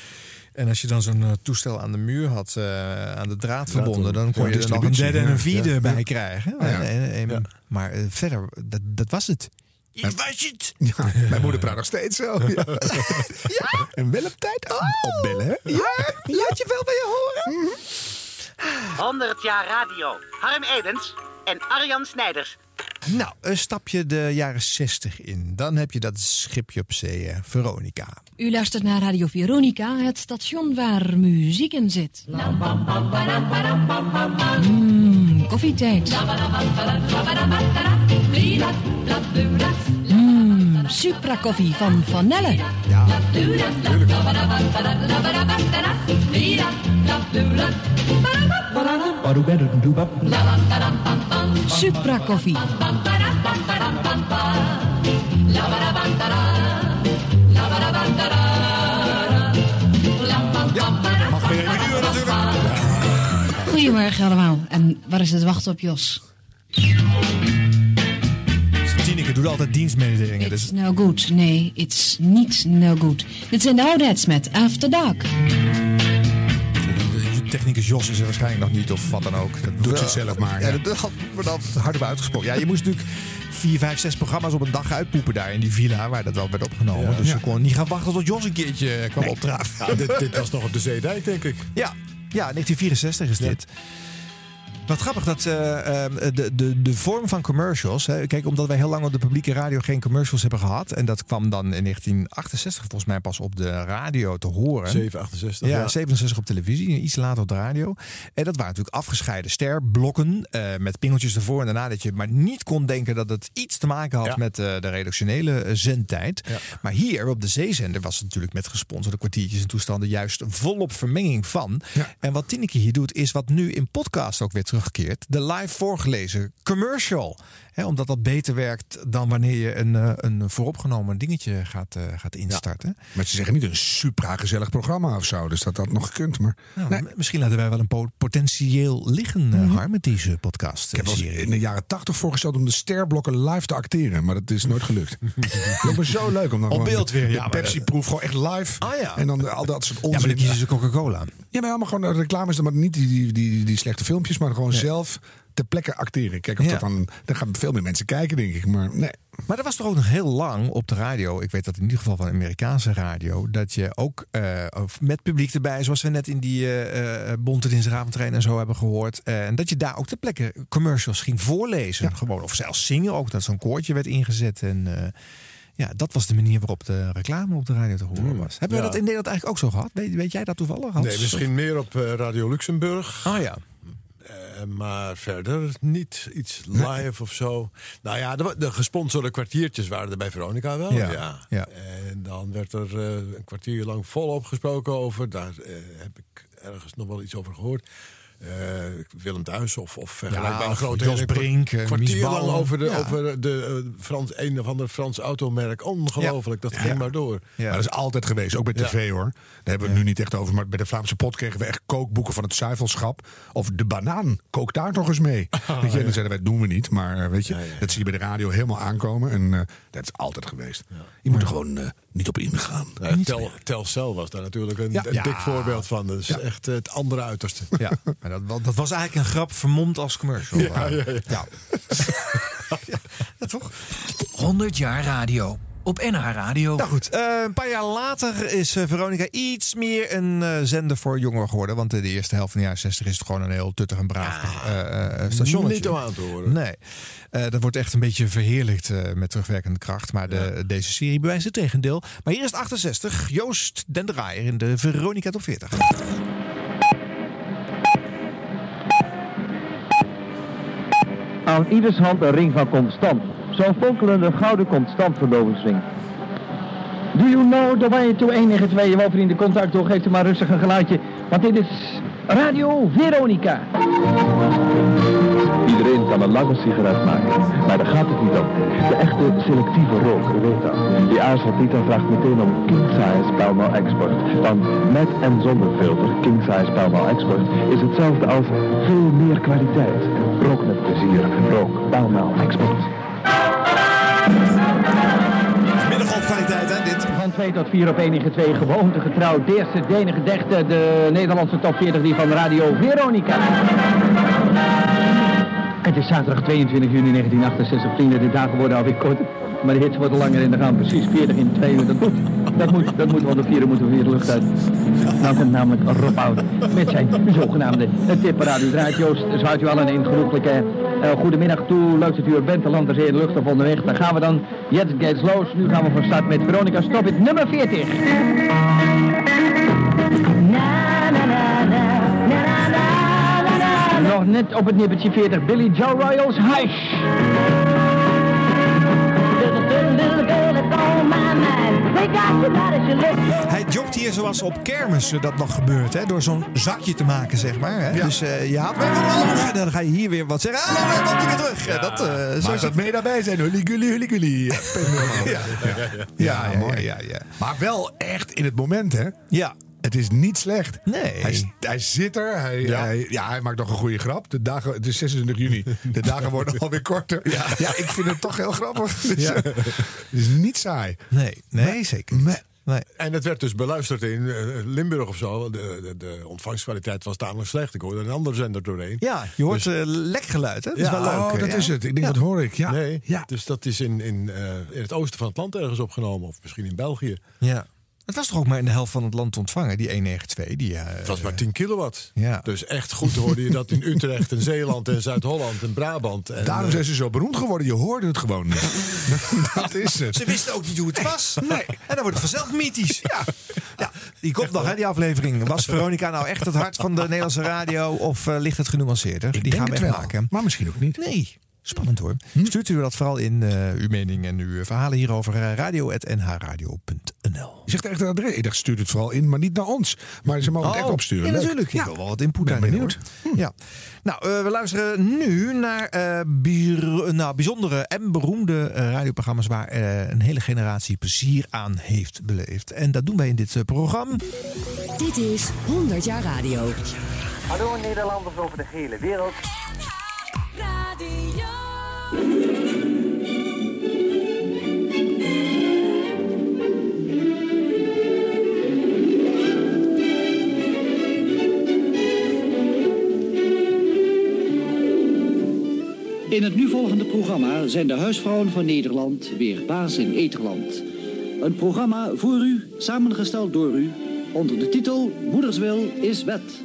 En als je dan zo'n eh, toestel aan de muur had, eh, aan de draad verbonden, dan kon ja, je er nog een derde en een vierde Ja. bij krijgen. Ja. En- en- en- Maar eh, verder, dat, dat was het. En- was het. Ja, mijn moeder praat nog steeds zo. Ja. En wel op tijd aan- opbellen, hè? Ja, laat je wel bij je horen. 100 jaar radio. Harm Edens en Arjan Snijders. Nou, een stapje de jaren 60 in. Dan heb je dat schipje op zee, eh, Veronica. U luistert naar Radio Veronica, het station waar muziek in zit. Mmm, koffietijd. Mmm, Supra koffie van Vanelle. Ja, Supra koffie. mag weer even duren natuurlijk. Goedemorgen allemaal. En waar is het wachten op Jos? Tineke doet altijd dienstmededelingen. Dus It's no good. Nee, it's niet no good. Dit zijn de Oudheads met After Dark. de technicus Jos is er waarschijnlijk nog niet of wat dan ook. Dat Doet ze zelf maar, Ja, ja. dat had wordt dan hardop uitgesproken. Ja, je moest natuurlijk vier, vijf, zes programma's op een dag uitpoepen daar in die villa waar dat wel werd opgenomen. Dus Ja. je kon niet gaan wachten tot Jos een keertje kwam opdraven. Ja, dit, dit was nog op de Zeedijk, denk ik. Ja, ja 1964 is dit. Wat grappig dat eh, eh, de, de, de vorm van commercials. Hè, kijk, omdat wij heel lang op de publieke radio geen commercials hebben gehad. En dat kwam dan in 1968 volgens mij pas op de radio te horen. 768. Ja, Ja. 67 op televisie, iets later op de radio. En dat waren natuurlijk afgescheiden sterblokken eh, met pingeltjes ervoor en daarna dat je maar niet kon denken dat het iets te maken had Ja. met eh, de redactionele zendtijd. Ja. Maar hier op de zeezender was het natuurlijk met gesponsorde kwartiertjes en toestanden juist volop vermenging van. En wat Tineke hier doet is wat nu in podcast ook weer terugkeert. De live voorgelezen commercial. Hè, omdat dat beter werkt dan wanneer je een, eh, een vooropgenomen dingetje gaat, eh, gaat instarten. Maar ze zeggen niet een supra gezellig programma of zo. Dus dat had nog gekund. Maar Nou, Misschien laten wij wel een po- potentieel liggen, Har, met deze podcast. Ik heb in de jaren tachtig voorgesteld om de sterblokken live te acteren. Maar dat is nooit gelukt. Lijkt me zo leuk om dan Op beeld weer, de ja, Pepsi-proef gewoon echt live. Ah, ja. En dan al dat soort Ja, onzin. maar dan kiezen ze Coca-Cola. Ja, maar allemaal gewoon reclames, maar niet die, die, die, die slechte filmpjes, maar gewoon zelf ter plekke acteren. Kijk of Ja. dat dan. Dan gaan veel meer mensen kijken, denk ik. Maar nee. Maar er was toch ook nog heel lang op de radio, ik weet dat in ieder geval van Amerikaanse radio, dat je ook eh, met publiek erbij, zoals we net in die eh, Bonte Dinsdagavondtrain en zo hebben gehoord, eh, en dat je daar ook ter plekke commercials ging voorlezen. Gewoon, of zelfs zingen ook, dat zo'n koortje werd ingezet. En ja, dat was de manier waarop de reclame op de radio te horen was. Hebben we dat in Nederland eigenlijk ook zo gehad? Weet, weet jij dat toevallig? Hans? Nee, misschien meer op Radio Luxemburg. Ah ja. Eh, maar verder niet iets live of zo. Nou ja, de, de gesponsorde kwartiertjes waren er bij Veronica wel. Ja, Ja. ja. En dan werd er eh, een kwartier lang volop gesproken over. Daar eh, heb ik ergens nog wel iets over gehoord. Eh, Willem Thuis of, of vergelijkbare of grote Jos een Brink, eh, kwartier lang over de, Ja. over de eh, Frans, een of ander Frans automerk. Ongelooflijk, dat ging maar door. Maar dat is altijd geweest, ook bij Ja. tv hoor. Daar hebben we het nu niet echt over. Maar bij de Vlaamse pot kregen we echt kookboeken van het zuivelschap. Of de banaan, kook daar toch eens mee. weet je, en dan zeiden wij, dat doen we niet. Maar eh, weet je, dat zie je bij de radio helemaal aankomen. En eh, dat is altijd geweest. Je moet er gewoon eh, niet op ingaan. Ja, Tel, Telcel was daar natuurlijk een, Ja. een Ja. dik voorbeeld van. Dat is Ja. echt het andere uiterste. Ja, dat, dat was eigenlijk een grap vermomd als commercial. Ja, ja, ja. ja. Ja, toch? 100 jaar radio. Op NH Radio. Nou goed, eh, een paar jaar later is eh, Veronica iets meer een eh, zender voor jongeren geworden. Want in de eerste helft van de jaren 60 is het gewoon een heel tuttig en braaf eh, eh, stationnetje. Niet om aan te horen. Nee. Eh, dat wordt echt een beetje verheerlijkt eh, met terugwerkende kracht. Maar de, deze serie bewijst het tegendeel. Maar hier is het 68. Joost Den Draaier in de Veronica Top 40. Aan ieders hand een ring van constant. Zo'n fonkelende gouden constant verlovingsring. Do you know the way to 192? Jawel vrienden, contact door. Geeft u maar rustig een geluidje. Want dit is Radio Veronica. Iedereen kan een lange sigaret maken, maar daar gaat het niet om. De echte selectieve roker weet dat. Die aarzelt niet en vraagt meteen om King Size Pellmell Export. Want met en zonder filter King Size Pellmell Export is hetzelfde als veel meer kwaliteit. Rook met plezier, rook Pellmell Export. Middengolfkwaliteit, hè, dit? Van 2 tot 4 op 1 2 gewoonte getrouwd. De eerste, de enige dechte, de Nederlandse top 40 die van Radio Veronica. Het is zaterdag 22 juni 1968, vrienden. De dagen worden alweer korter. Maar de hits worden langer en er gaan precies 40 in 2 uur. Dat moet, dat moet, dat moet, want de vieren moeten we weer de lucht uit. Nou namelijk Rob Oud met zijn zogenaamde tipparade. U draait Joost, zwaait u allen een genoeglijke eh, goedemiddag toe. Leuk dat u er bent, de land, de zee, de lucht of onderweg. Dan gaan we dan. Jet Gates Loos. Nu gaan we van start met Veronica Stop It nummer 40. Nog net op het nippertje 40, Billy Joe Royals Hush. Hij jogt hier zoals op kermissen dat nog gebeurt. Hè? Door zo'n zakje te maken, zeg maar. Hè? Dus eh, je haalt weer van alles. En dan ga je hier weer wat zeggen. Ah, dan komt hij weer terug. Ja, dat, eh, zo is dat het. mee daarbij zijn, gully. Ja, Ja, ja, ja, mooi. ja, ja. Maar wel echt in het moment, hè? Ja. Het is niet slecht. Nee. Hij, hij zit er. Hij, Ja. Hij, ja, hij maakt nog een goede grap. De dagen, het is 26 juni. De dagen worden alweer korter. Ja. ik vind het toch heel grappig. Dus, Ja. eh, het is niet saai. Nee, nee, zeker niet. Nee. En het werd dus beluisterd in eh, Limburg of zo. De, de, de ontvangstkwaliteit was tamelijk slecht. Ik hoorde een andere zender doorheen. Ja, je hoort Dus- eh, lekgeluid, hè? Dat is wel leuk. oh, dat Ja. is het. Ik denk, Ja. wat hoor ik? Ja. Nee, Ja. dus dat is in, in, eh, in het oosten van het land ergens opgenomen. Of misschien in België. Ja. Het was toch ook maar in de helft van het land ontvangen, die 192. Die, eh, Het was maar 10 kilowatt. Ja. Dus echt goed hoorde je dat in Utrecht en Zeeland en Zuid-Holland en Brabant. En, Daarom eh, zijn ze zo beroemd geworden. Je hoorde het gewoon niet. dat is het. Ze wisten ook niet hoe het was. Nee. En dan wordt het vanzelf mythisch. Ja. ja. Die komt nog, hè, die aflevering. Was Veronica nou echt het hart van de Nederlandse radio? Of eh, ligt het genuanceerder? die gaan we het echt wel. maken. Maar misschien ook niet. Nee. Spannend hoor. Stuurt u dat vooral in, eh, uw mening en uw verhalen hierover. eh, radio.nhradio.nl Je zegt echt een adres. Ik dacht, stuur het vooral in, maar niet naar ons. Maar ze mogen het echt opsturen. Oh, Ja, Leuk. natuurlijk. Ik wil wel wat input Ben benieuwd. hoor. Ja. Nou, eh, we luisteren nu naar eh, bier- nou, bijzondere en beroemde eh, radioprogramma's waar eh, een hele generatie plezier aan heeft beleefd. En dat doen wij in dit eh, programma. Dit is 100 jaar radio. Hallo Nederlanders over de hele wereld. In het nu volgende programma zijn de huisvrouwen van Nederland weer baas in Eterland. Een programma voor u, samengesteld door u, onder de titel Moederswil is wet.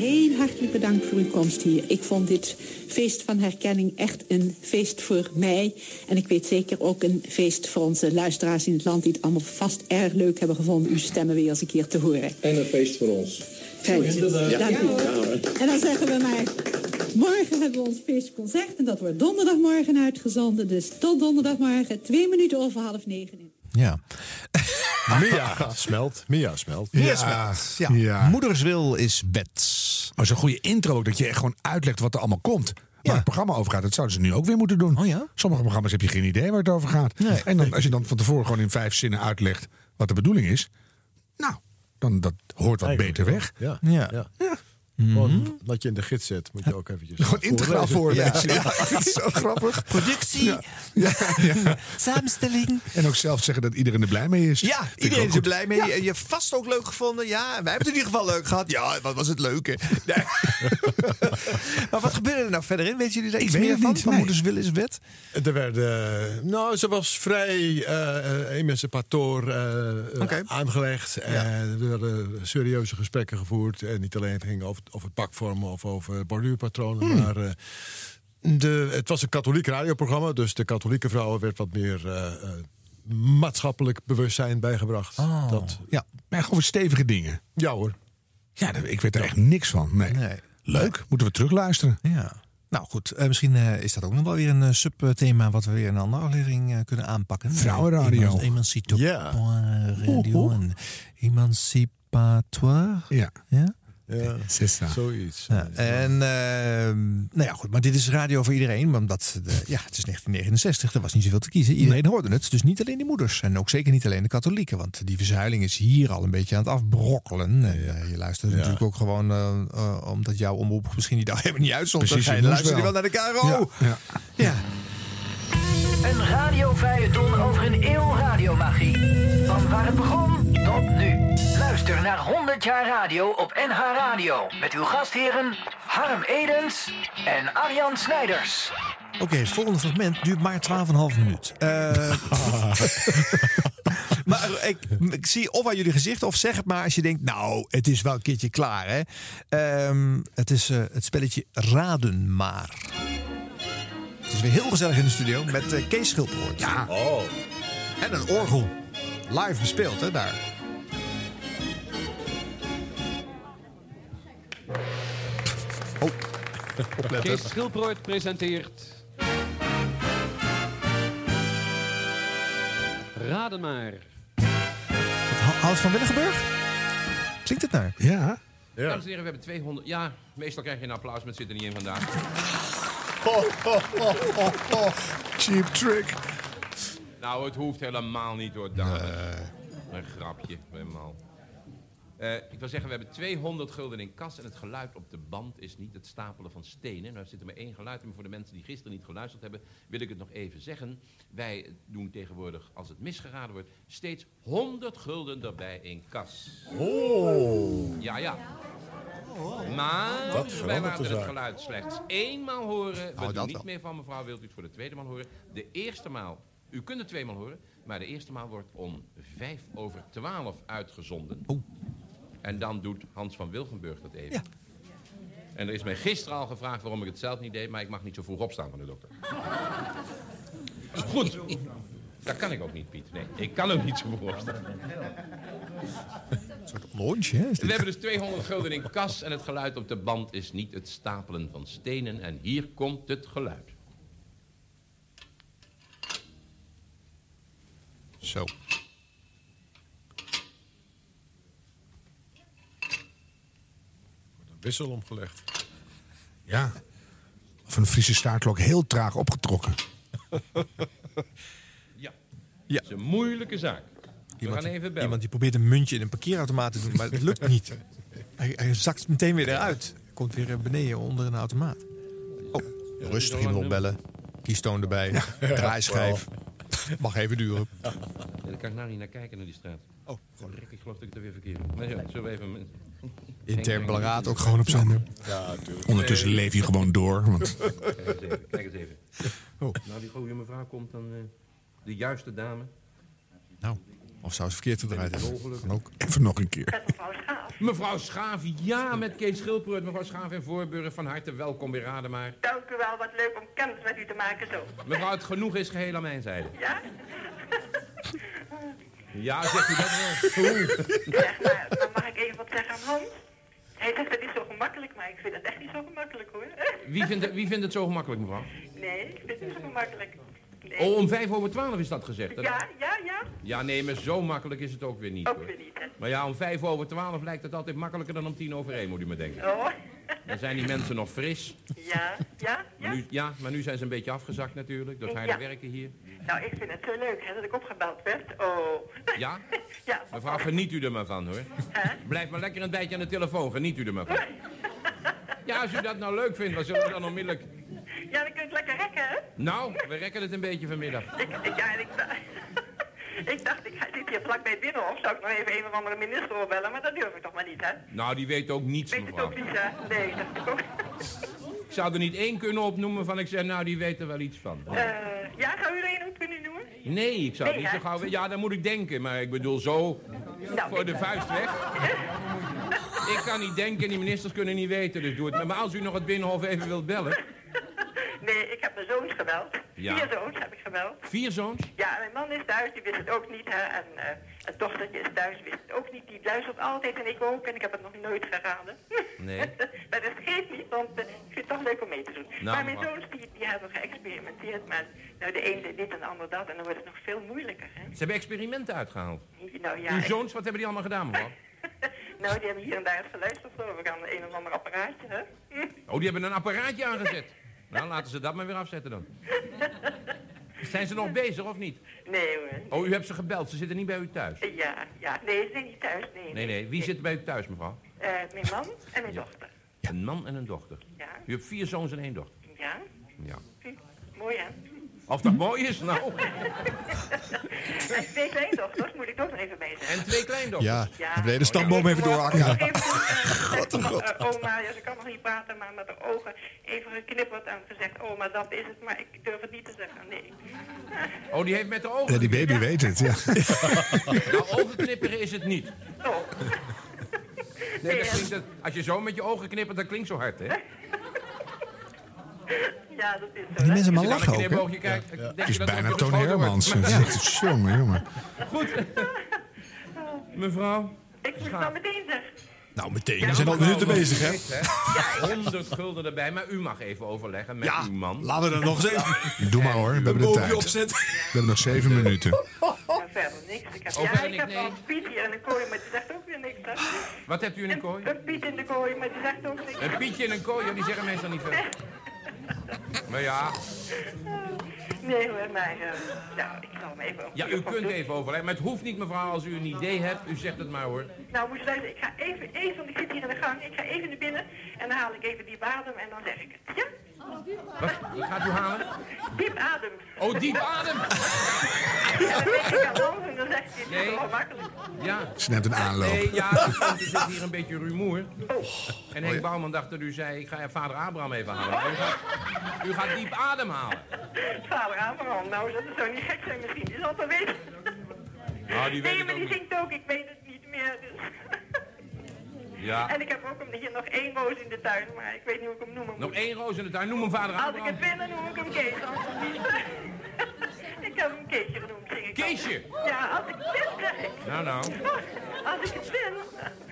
Heel hartelijk bedankt voor uw komst hier. Ik vond dit feest van herkenning echt een feest voor mij. En ik weet zeker ook een feest voor onze luisteraars in het land... die het allemaal vast erg leuk hebben gevonden... uw stemmen weer eens een keer te horen. En een feest voor ons. Fijn. Dank u. En dan zeggen we maar... Morgen hebben we ons feestconcert en dat wordt donderdagmorgen uitgezonden. Dus tot donderdagmorgen, twee minuten over half negen. Ja. Mia smelt. Mia smelt. Mia smelt. Ja. Ja. Moederswil is wet. Maar zo'n goede intro ook, dat je echt gewoon uitlegt wat er allemaal komt. Waar het programma over gaat, dat zouden ze nu ook weer moeten doen. Oh ja? Sommige programma's heb je geen idee waar het over gaat. Nee. En dan, als je dan van tevoren gewoon in vijf zinnen uitlegt wat de bedoeling is. Nou, dan dat hoort wat Eigenlijk beter wel. weg. Ja. Ja. ja. Gewoon wat je in de gids zet, moet je ook eventjes Gewoon integraal voorlezen. Ja. Ja. zo grappig. Productie, Ja. Ja, ja. samenstelling. En ook zelf zeggen dat iedereen er blij mee is. Ja, iedereen is er goed. blij mee. En je hebt vast ook leuk gevonden. Ja, wij hebben het in ieder geval leuk gehad. Ja, wat was het leuke. Nee. maar wat gebeurde er nou verder in? Weet jullie daar Ik iets weet meer van? niet, Van nee. Moeders Wil is wet? Er werden, nou, ze was vrij eh emancipator eh, Oké. aangelegd. En er werden serieuze gesprekken gevoerd. En niet alleen het ging over, over pakvormen of over borduurpatronen. Hmm. Maar eh, de, het was een katholiek radioprogramma. Dus de katholieke vrouwen werd wat meer eh, eh, maatschappelijk bewustzijn bijgebracht. Oh. Dat, Ja, maar gewoon stevige dingen. ja hoor. Ja, ik weet er echt niks van. Nee. Nee. Leuk, moeten we terugluisteren. Ja. Nou goed, misschien is dat ook nog wel weer een subthema wat we weer in een andere aflevering kunnen aanpakken. Vrouwenradio. Emancipatoire Ja. emancipatoire. Ja, Ja? Ja, zoiets. Ja, en ehm, nou ja, goed, maar dit is radio voor iedereen. Want de, ja, het is 1969, er was niet zoveel te kiezen. Iedereen hoorde het, dus niet alleen de moeders. En ook zeker niet alleen de katholieken. Want die verzuiling is hier al een beetje aan het afbrokkelen. En, eh, je luistert Ja. natuurlijk ook gewoon eh, eh, omdat jouw omroep misschien die dag helemaal niet uitzond. Precies, dan ga je luisteren wel naar de KRO. Ja. Een radiofeuilleton over een eeuw radiomagie. Van waar het begon tot nu. Luister naar 100 jaar radio op NH Radio. Met uw gastheren Harm Edens en Arjan Snijders. Oké, het volgende fragment duurt maar 12,5 minuut. Eh, maar ik, ik zie of aan jullie gezicht of zeg het maar als je denkt... nou, het is wel een keertje klaar, hè. Ehm, het is eh, het spelletje Raden maar. Het is weer heel gezellig in de studio met eh, Kees Schilpoort. Ja. Oh. En een orgel. Live bespeeld, hè, daar. Oh. Kees Schilbrood presenteert... Raden maar. Het Hout van Willigenburg? Klinkt het naar? Ja. Dames en heren, we hebben 200... Ja, meestal krijg je een applaus, maar het zit er niet in vandaag. Cheap trick. Nou, het hoeft helemaal niet hoor, dames. Een grapje, helemaal. Eh, ik wil zeggen, we hebben 200 gulden in kas en het geluid op de band is niet het stapelen van stenen. Nou zit er maar één geluid in, maar voor de mensen die gisteren niet geluisterd hebben, wil ik het nog even zeggen. Wij doen tegenwoordig, als het misgeraden wordt, steeds 100 gulden erbij in kas. Oh. Ja, ja. Maar Dat wij laten het geluid slechts eenmaal horen. We Oh, doen niet meer van mevrouw, wilt u het voor de tweede maal horen? De eerste maal, u kunt het tweemaal horen, maar de eerste maal wordt om vijf over twaalf uitgezonden. En dan doet Hans van Wilgenburg dat even. En er is mij gisteren al gevraagd waarom ik het zelf niet deed, maar ik mag niet zo vroeg opstaan van de dokter. Goed. Dat kan ik ook niet, Piet. Nee, ik kan ook niet zo opstaan. Een soort lunch, hè? We hebben dus 200 gulden in kas en het geluid op de band is niet het stapelen van stenen. En hier komt het geluid. Zo. Een wissel omgelegd. Ja. Of een Friese staartklok heel traag opgetrokken. Ja. Ja. Dat is een moeilijke zaak. We Iemand, gaan even bellen. iemand die probeert een muntje in een parkeerautomaat te doen, maar het lukt niet. Hij, hij zakt meteen weer eruit. Komt weer beneden onder een automaat. Oh, rustig iemand opbellen. Kiestoon erbij. Draaischijf. Mag even duren. Ja, daar kan ik nou niet naar kijken, naar die straat. Oh, Rick, ik geloof dat ik het er weer verkeerd ja, zullen we even... Intern ook gewoon op zender. Ja, natuurlijk. Ondertussen leef je gewoon door. Want Kijk eens even, kijk eens even. Oh. Nou, die goede mevrouw komt dan... eh, de juiste dame. Nou, of zou ze verkeerd gedraaid hebben. Ongeluk. Kan ook. even nog een keer. Mevrouw Schaaf, ja, met Kees Schilperoort. Mevrouw Schaaf in Voorburg, van harte welkom bij Rademaar. Dank u wel, wat leuk om kennis met u te maken zo. Mevrouw, het genoeg is geheel aan mijn zijde. Ja? Ja, zegt u dat wel? Zeg maar, dan mag ik even wat zeggen aan Hans. Hij zegt dat is zo gemakkelijk, maar ik vind het echt niet zo gemakkelijk hoor. Wie vindt, het, wie vindt het zo gemakkelijk, mevrouw? Nee, ik vind het niet zo gemakkelijk. Nee. Oh, om vijf over twaalf is dat gezegd. Ja, ja, ja. Ja, nee, maar zo makkelijk is het ook weer niet. Ook hoor. weer niet, hè. Maar ja, om vijf over twaalf lijkt het altijd makkelijker dan om tien over één, moet u me denken. Oh, Dan zijn die mensen nog fris. ja, ja, Maar ja. nu, ja, maar nu zijn ze een beetje afgezakt natuurlijk, door het harde Ja. werken hier. Nou, ik vind het zo leuk hè, dat ik opgebeld werd. Oh. Ja? Ja. Mevrouw, geniet u er maar van, hoor. Blijf maar lekker een tijdje aan de telefoon, geniet u er maar van. Ja, als u dat nou leuk vindt, dan zullen we dan onmiddellijk... Ja, dan kun je het lekker rekken, hè? Nou, we rekken het een beetje vanmiddag. Ik, ik, ja, ik, ik dacht, ik zit hier vlakbij het binnenhof. Zou ik nog even een of andere minister opbellen? Maar dat durf ik toch maar niet, hè? Nou, die weet ook niets, Weet het mevrouw. ook niet, hè? Nee, dacht ik ook. Ik zou er niet één kunnen opnoemen van ik zeg, nou, die weet er wel iets van. Eh, ja, zou u er een op kunnen noemen? Nee, ik zou het niet zo gauw... Ja, dan moet ik denken, maar ik bedoel zo Nou, voor de vuist weg. Ik kan niet denken en die ministers kunnen niet weten, dus doe het. Maar als u nog het Binnenhof even wilt bellen... Nee, ik heb mijn zoons gebeld. Ja. Vier zoons heb ik gebeld. Vier zoons? Ja, mijn man is thuis, die wist het ook niet, hè. En eh het dochtertje is thuis, wist het ook niet. Die luistert altijd en ik ook. En ik heb het nog nooit geraden. Nee. maar dat geeft niet, want eh, ik vind het toch leuk om mee te doen. Nou, maar mijn zoons, die, die hebben geëxperimenteerd met... Nou, de een dit en de ander dat. En dan wordt het nog veel moeilijker, hè. Ze hebben experimenten uitgehaald. Nou ja, Uw zoons, wat hebben die allemaal gedaan, mevrouw? nou, die hebben hier en daar het geluisterd, geloof ik, aan een of ander apparaatje, hè. Oh, die hebben een apparaatje aangezet. Nou, laten ze dat maar weer afzetten dan. Zijn ze nog bezig of niet? Nee hoor. Oh, u hebt ze gebeld. Ze zitten niet bij u thuis. Ja, ja. Nee, ze zijn niet thuis, nee. Nee, nee. Wie zit bij u thuis, mevrouw? Eh, mijn man en mijn dochter. Een man en een dochter. Ja. U hebt vier zoons en één dochter. Ja? Ja. Hm, Mooi, hè? Of dat mooi is, nou. En twee kleindochters moet ik nog even zeggen. En twee kleindochters. Ja, hebben de stamboom even doorhakken. Wat een oma, ja, ze kan nog niet praten, maar met haar ogen even geknipperd en gezegd, oma, dat is het, maar ik durf het niet te zeggen, nee. Oh, die heeft met de ogen. Ja, die baby weet het, ja. Nou, ogen knipperen is het niet. Oh. Nee, dat klinkt, als je zo met je ogen knippert, dat klinkt zo hard, hè? Ja, dat is zo. Die mensen maar lachen een ook, hè? kijkt, denk Het is dat bijna Toon. Hermans. Het is Jongen, jongen. Goed. Mevrouw. Ik moet het dan meteen zeggen. Nou, meteen. Ja, We zijn al minuten bezig, hè? weet, 100 gulden erbij, maar u mag even overleggen met Ja, uw man. laten we er nog eens even... Doe maar hoor, we hebben de tijd. opzetten. We hebben nog zeven minuten. Ja, verder niks. Ik heb, ja, ik heb nee. wel een Piet hier in de kooi, maar die zegt ook weer niks, hè. Wat hebt u in een kooi? Een Piet in de kooi, maar die zegt ook niks. Een pietje in een kooi, ja, die zeggen meestal niet veel. Maar ja, Nee hoor, maar ja, ik zal hem even... Ja, u kunt even overleggen, maar het hoeft niet mevrouw als u een idee hebt. U zegt het maar hoor. Nou, moet je luisteren, ik ga even, even, want ik zit hier in de gang, ik ga even naar binnen en dan haal ik even diep adem en dan zeg ik het. Ja? Wat, wat gaat u halen? Diep adem. Oh, diep adem! Ja, dan zegt hij, het is Nee. wel makkelijk. Ja. is net een aanloop. Nee, ja, er zit hier een beetje rumoer. En Henk Bouwman dacht dat u zei, ik ga vader Abraham even halen. U gaat, u gaat diep ademhalen. Vader Abraham, nou, dat zou niet gek zijn misschien, die zal het wel weten. Nou, die weet Nee, het maar ook die niet. zingt ook, ik weet het niet meer, dus... Ja. En ik heb ook hier nog één roos in de tuin, maar ik weet niet hoe ik hem noemen moet. Nog één roos in de tuin. Noem hem vader Als ik Abraham. het win, dan noem ik hem Kees, anders niet. ik heb hem Keesje genoemd, zing ik. Keesje? Ja, als ik het ik. Nou, nou. Als ik het win.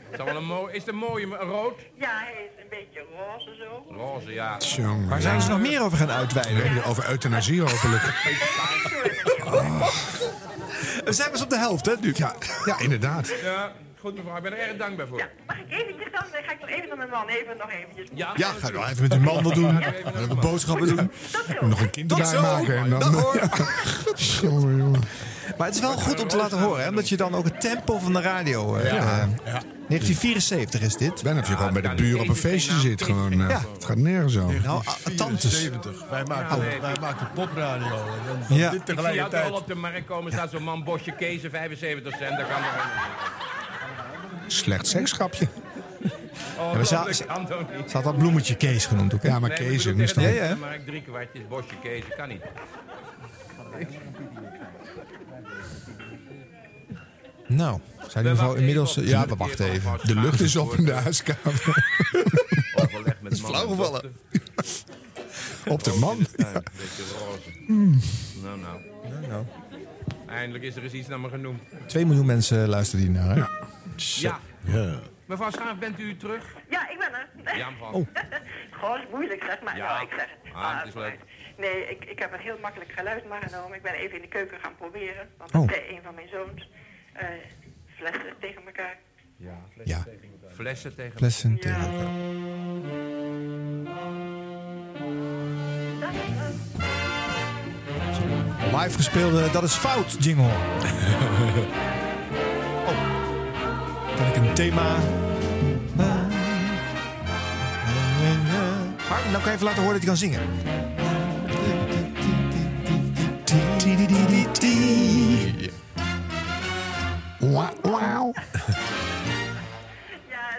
Het zal wel een mooi, is het een mooie rood? Ja, hij is een beetje roze zo. Roze, ja. Jongen, Waar zijn ze nog meer over gaan uitweiden? Ja, Over euthanasie hopelijk. We zijn pas op de helft, hè, nu? Ja, ja inderdaad. Ja, goed mevrouw, ik ben er erg dankbaar voor. Mag ik eventjes dan? Ga ik nog even naar mijn man, even nog eventjes. Ja, Ja, ga nou even met uw man wat doen. Even boodschappen doen. Nog een kind erbij maken. En dan, Dag, hoor. jongen, jongen. Maar het is wel goed om te laten horen, hè, omdat je dan ook het tempo van de radio... eh, Ja. eh, 1974 is dit. Ben of je gewoon bij de buren op een feestje zit. Gewoon, eh, Ja. Het gaat nergens over. Nou, ah, tantes. 70. Wij maakten, wij maakten popradio. En dan Ja. dit Ik zie tegelijkertijd. altijd al op de markt komen, staat zo'n man bosje kezen, 75 cent. Dat kan toch Slecht seksgrapje. Oh, maar ze- had dat bloemetje Kees genoemd ook, hè? Ja, maar Nee, Kees, ik tegen dan... Ja, ja. de markt drie kwartjes, bosje kezen, kan niet. Nou, zijn die mevrouw inmiddels... eh, Ja, we wachten even. De lucht is op in de huiskamer. Overleg met flauw gevallen. Op de man. Ja, een beetje roze. Nou, nou. nou. Eindelijk is er eens iets naar me genoemd. 2 miljoen mensen luisteren hier naar, hè? Ja. Ja. Mevrouw Schaaf, bent u terug? Ja, ik ben er. Ja, mevrouw. Oh. Gewoon is moeilijk, zeg maar. Ja. Ja, ik zeg het. Ah, het is leuk. Nee, ik, ik heb een heel makkelijk geluid maar genomen. Ik ben even in de keuken gaan proberen. Want Oh. een van mijn zoons. eh, flessen tegen elkaar. Ja, Ja, Flessen tegen flessen Ja. tegen elkaar. Dat is het. Live gespeelde Dat is Fout jingle. oh. Een thema... Maar nou kan je even laten horen dat hij kan zingen. Wauw. Ja.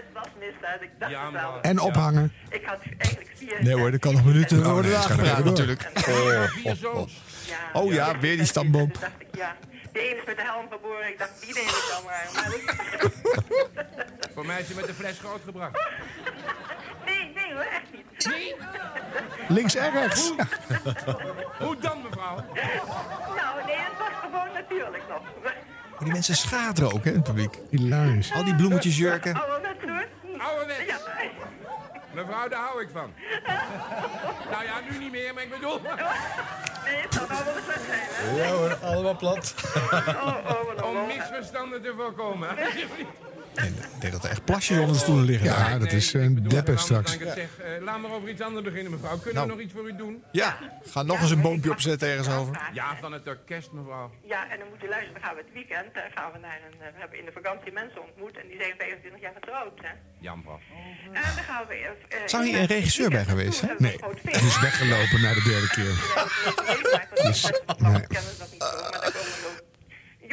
Ik dacht Ja, het wel. En ophangen. Ik had eigenlijk vier... Nee hoor, dat kan nog minuten Oh, worden nee, even door. natuurlijk. Vier zoons. Ja, Oh ja, weer die stamboom. Toen dacht ik, ja. De ene is met de helm geboren. Ik dacht, die neem ik dan maar. maar dat- Voor mij is hij met de fles grootgebracht. nee, nee hoor, echt niet. Nee? Links en rechts. Hoe dan, mevrouw? Nou, nee, het was gewoon natuurlijk nog. Maar die mensen schateren ook, hè, in het publiek. Hilarisch. Al die bloemetjesjurken. Oude net hoor. Ouderwets. Ja. Mevrouw, daar hou ik van. nou ja, nu niet meer, maar ik bedoel... Nee, het zou wel eens wat zijn, hè? Ja hoor, allemaal plat. Oh, oh, Om misverstanden te voorkomen. Ik denk dat er echt plasjes onder de stoelen liggen. Ja, dat is Nee, een deppen anders straks. eh, laat maar over iets anders beginnen, mevrouw. Kunnen Nou. we nog iets voor u doen? Ja, ga nog eens een boompje opzetten ergens over. Ja, van het orkest, mevrouw. Ja, en dan moet u luisteren, dan gaan we het weekend, eh, gaan we naar een, eh, we hebben in de vakantie mensen ontmoet en die zijn 25 jaar getrouwd, hè. Ja, mevrouw. En dan gaan we... eh, eh, Zou hier een regisseur bij geweest zijn? Nee, hij is weggelopen na de derde keer. Dus, nee.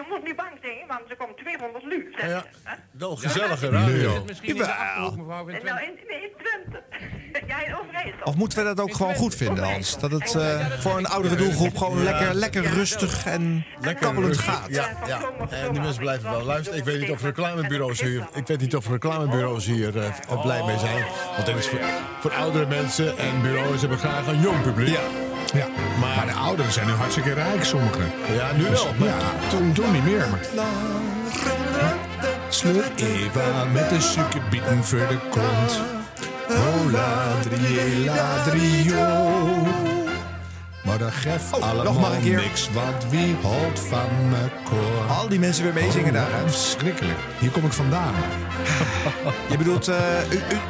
Moet niet bang zijn, want er komt 200 lu, zeg Ja. je, hè. Wel gezellige Is radio. het misschien in mevrouw? In nou, Twente? in, nee, in Twente. ja, in Overijssel. Of moeten we dat ook gewoon goed vinden, Hans? Dat het eh, voor een oudere doelgroep gewoon lekker, lekker rustig en kabbelend gaat. Ja, ja. En die mensen blijven wel luisteren. Ik weet niet of reclamebureaus hier, ik weet niet of reclamebureaus hier eh, er blij mee zijn. Want het is voor, voor oudere mensen en bureaus hebben graag een jong publiek. Ja. ja. Maar de ouderen zijn nu hartstikke rijk, sommigen. Ja, nu wel. maar- Ja, toen, toen niet meer. Maar... Sleur Eva met de suikerbieten voor de kont. Oh, ladrie, ladrio. Maar dat geeft allemaal een keer. niks, want wie houdt van me koor? Al die mensen weer meezingen daar. hè? Verschrikkelijk. Hier kom ik vandaan. Je bedoelt eh,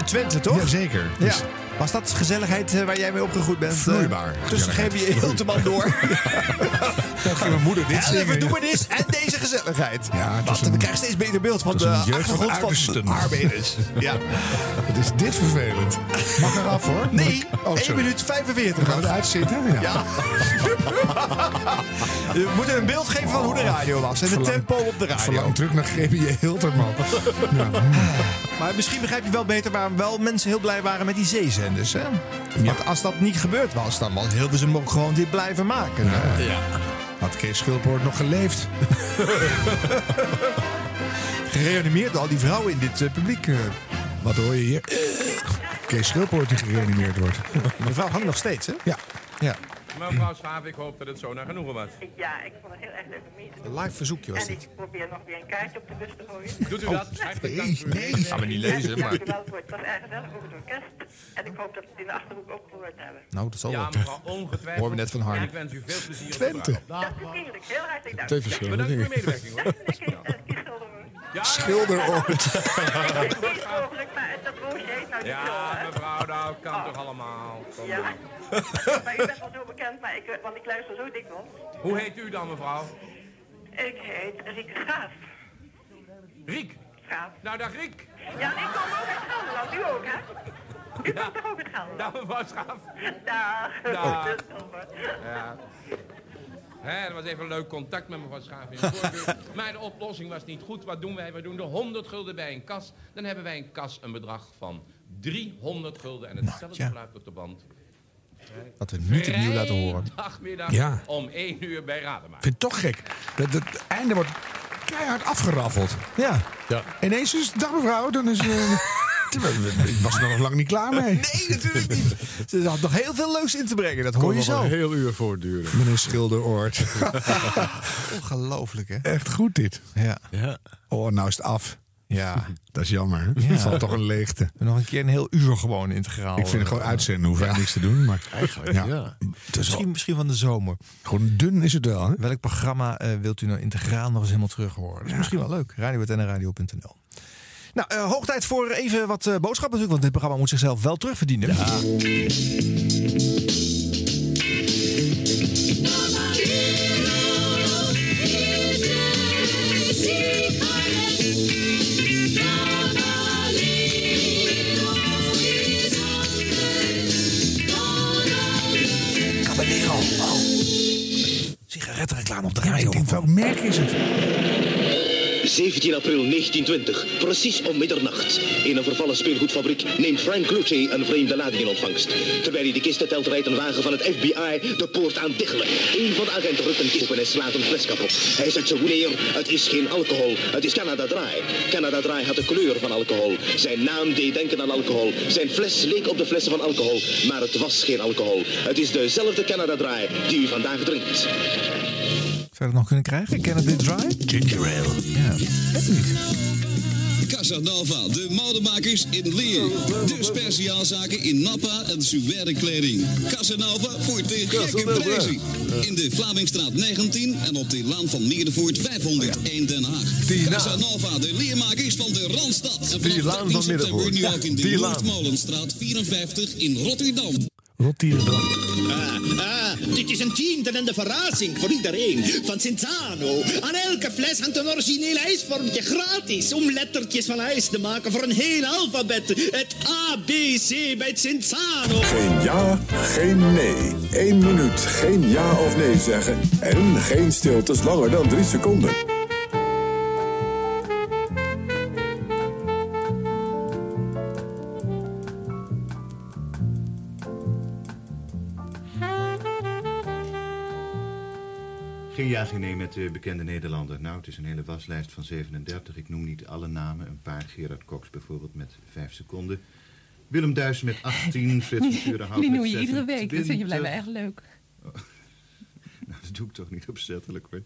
Twente, toch? Jazeker. Ja. Dus Was dat gezelligheid eh, waar jij mee opgegroeid bent? eh, Vloeibaar. Tussen geef je Hilteman door. Dan ging mijn moeder dit En zingen. we doen dit en deze gezelligheid. Ja, het Want is een- we krijgen steeds beter beeld van het de achtergrond van arbeiders. Ja. Wat is dit vervelend. Mag eraf hoor. Nee, Oh, 1 sorry. minuut 45. Gaan we eruit zitten? Ja. Ja. We moeten een beeld geven van hoe de radio was. En de tempo op de radio. Verlang terug naar G.B.J. Hilterman. ja. Maar misschien begrijp je wel beter waarom wel mensen heel blij waren met die Hè? Want als dat niet gebeurd was, dan was Hilversum ook gewoon dit blijven maken. Ja. Had Kees Schulpoort nog geleefd? Gereanimeerd al die vrouwen in dit eh, publiek. eh. Wat hoor je hier? Kees Schulpoort die gereanimeerd wordt. De vrouw hangt nog steeds, hè? Ja. ja. Mevrouw Schaaf, ik hoop dat het zo naar genoegen was. Ja, ik vond het heel erg leuk om mee te doen. Een live verzoekje was En dit. ik probeer nog weer een kaartje op de bus te gooien. Doet u Oh, dat? Hartelijk dank voor uw nee. Gaan we niet lezen, Ja, maar... dank u wel voor het was erg gezellig over het orkest. En ik hoop dat we het in de Achterhoek ook gehoord hebben. Nou, dat zal Ja, wel. mevrouw, ongetwijfeld. Horen we net van Harm. En ik wens u veel plezier Twente. op de bruiloft. Dat is. Heel hartelijk dank. Twee verschillende Bedankt voor uw medewerking hoor. Ja, Schilderoord. Niet mogelijk, maar dat heet nou niet ja, mevrouw, nou kan toch allemaal. Kom Ja. maar u bent wel zo bekend, maar ik, eh, want ik luister zo dikwijls. Hoe heet u dan, mevrouw? Ik heet Rieke Schaaf. Riek. Schaaf. Nou, dag Riek. Ja, ik kom ook uit Gelderland. U ook, hè? U komt toch ook uit Gelderland? Dag mevrouw Schaaf. Dag. Dag. Albert. Ja. Hè, dat was even een leuk contact met mevrouw Schaaf in de. Maar de oplossing was niet goed. Wat doen wij? We doen er 100 gulden bij een kas. Dan hebben wij een kas een bedrag van 300 gulden. En hetzelfde ja. geluid op de band. Dat we niet opnieuw laten horen. Dagmiddag Ja. om 1 uur bij Rademaker. Ik vind het toch gek. Dat het einde wordt keihard afgeraffeld. Ja. Ja. Ineens is dag mevrouw, dan is... eh, ik was er nog lang niet klaar mee. Nee, natuurlijk niet. Ze had nog heel veel leuks in te brengen. Dat hoor Kon je zo. een heel uur voortduren. Meneer Schilderoord. Ongelooflijk, hè? Echt goed dit. Ja. Ja. Oh, nou is het af. Ja. Dat is jammer. Ja. Het valt toch een leegte. Nog een keer een heel uur gewoon integraal. Ik vind het gewoon eh, uitzenden, hoef ik niks te doen. Maar Eigenlijk, ja. wel- Misschien, misschien van de zomer. gewoon dun is het wel. Hè? Welk programma eh, wilt u nou integraal nog eens helemaal terug horen? Dat is misschien wel leuk. Radio.nradio.nl Nou, eh, hoog tijd voor even wat eh, boodschappen natuurlijk. Want dit programma moet zichzelf wel terugverdienen. Caballero. Oh. Sigarettenreclame op de radio. Ik denk, welk merk is het? 17 april 1920, precies om middernacht. In een vervallen speelgoedfabriek neemt Frank Lucci een vreemde lading in ontvangst. Terwijl hij de kisten telt, rijdt een wagen van het FBI de poort aan diggelen. Een van de agenten rukt een kist open en slaat een fles kapot. Hij zet ze neer, het is geen alcohol, het is Canada Dry. Canada Dry had de kleur van alcohol. Zijn naam deed denken aan alcohol. Zijn fles leek op de flessen van alcohol, maar het was geen alcohol. Het is dezelfde Canada Dry die u vandaag drinkt. Zou je dat nog kunnen krijgen? Dit dry? Ginger ale. Ja. Casanova, de modemakers in Leer. De speciaalzaken in nappa en suède kleding. Casanova voor de gekke prijzen. In de Vlamingstraat 19 en op de Laan van Meerdervoort 500 in Den Haag. Casanova, de leermakers van de Randstad. En vanaf laan 13 van september nu ook in de. Noordmolenstraat 54 in Rotterdam. Rotterdam. Dit is een tientelende verrassing voor iedereen. Van Cinzano. Aan elke fles hangt een origineel ijsvormtje gratis. Om lettertjes van ijs te maken voor een heel alfabet. Het A, B, C bij Cinzano. Geen ja, geen nee. Eén minuut geen ja of nee zeggen. En geen stiltes langer dan drie seconden. Geen nee met de bekende Nederlander. Nou, het is een hele waslijst van 37. Ik noem niet alle namen. Een paar. Gerard Cox bijvoorbeeld met 5 seconden. Willem Duis met 18. Frits van Turenhout Die met noem je iedere week. Dat vind je 26. blijkbaar echt leuk. Nou, dat doe ik toch niet opzettelijk hoor.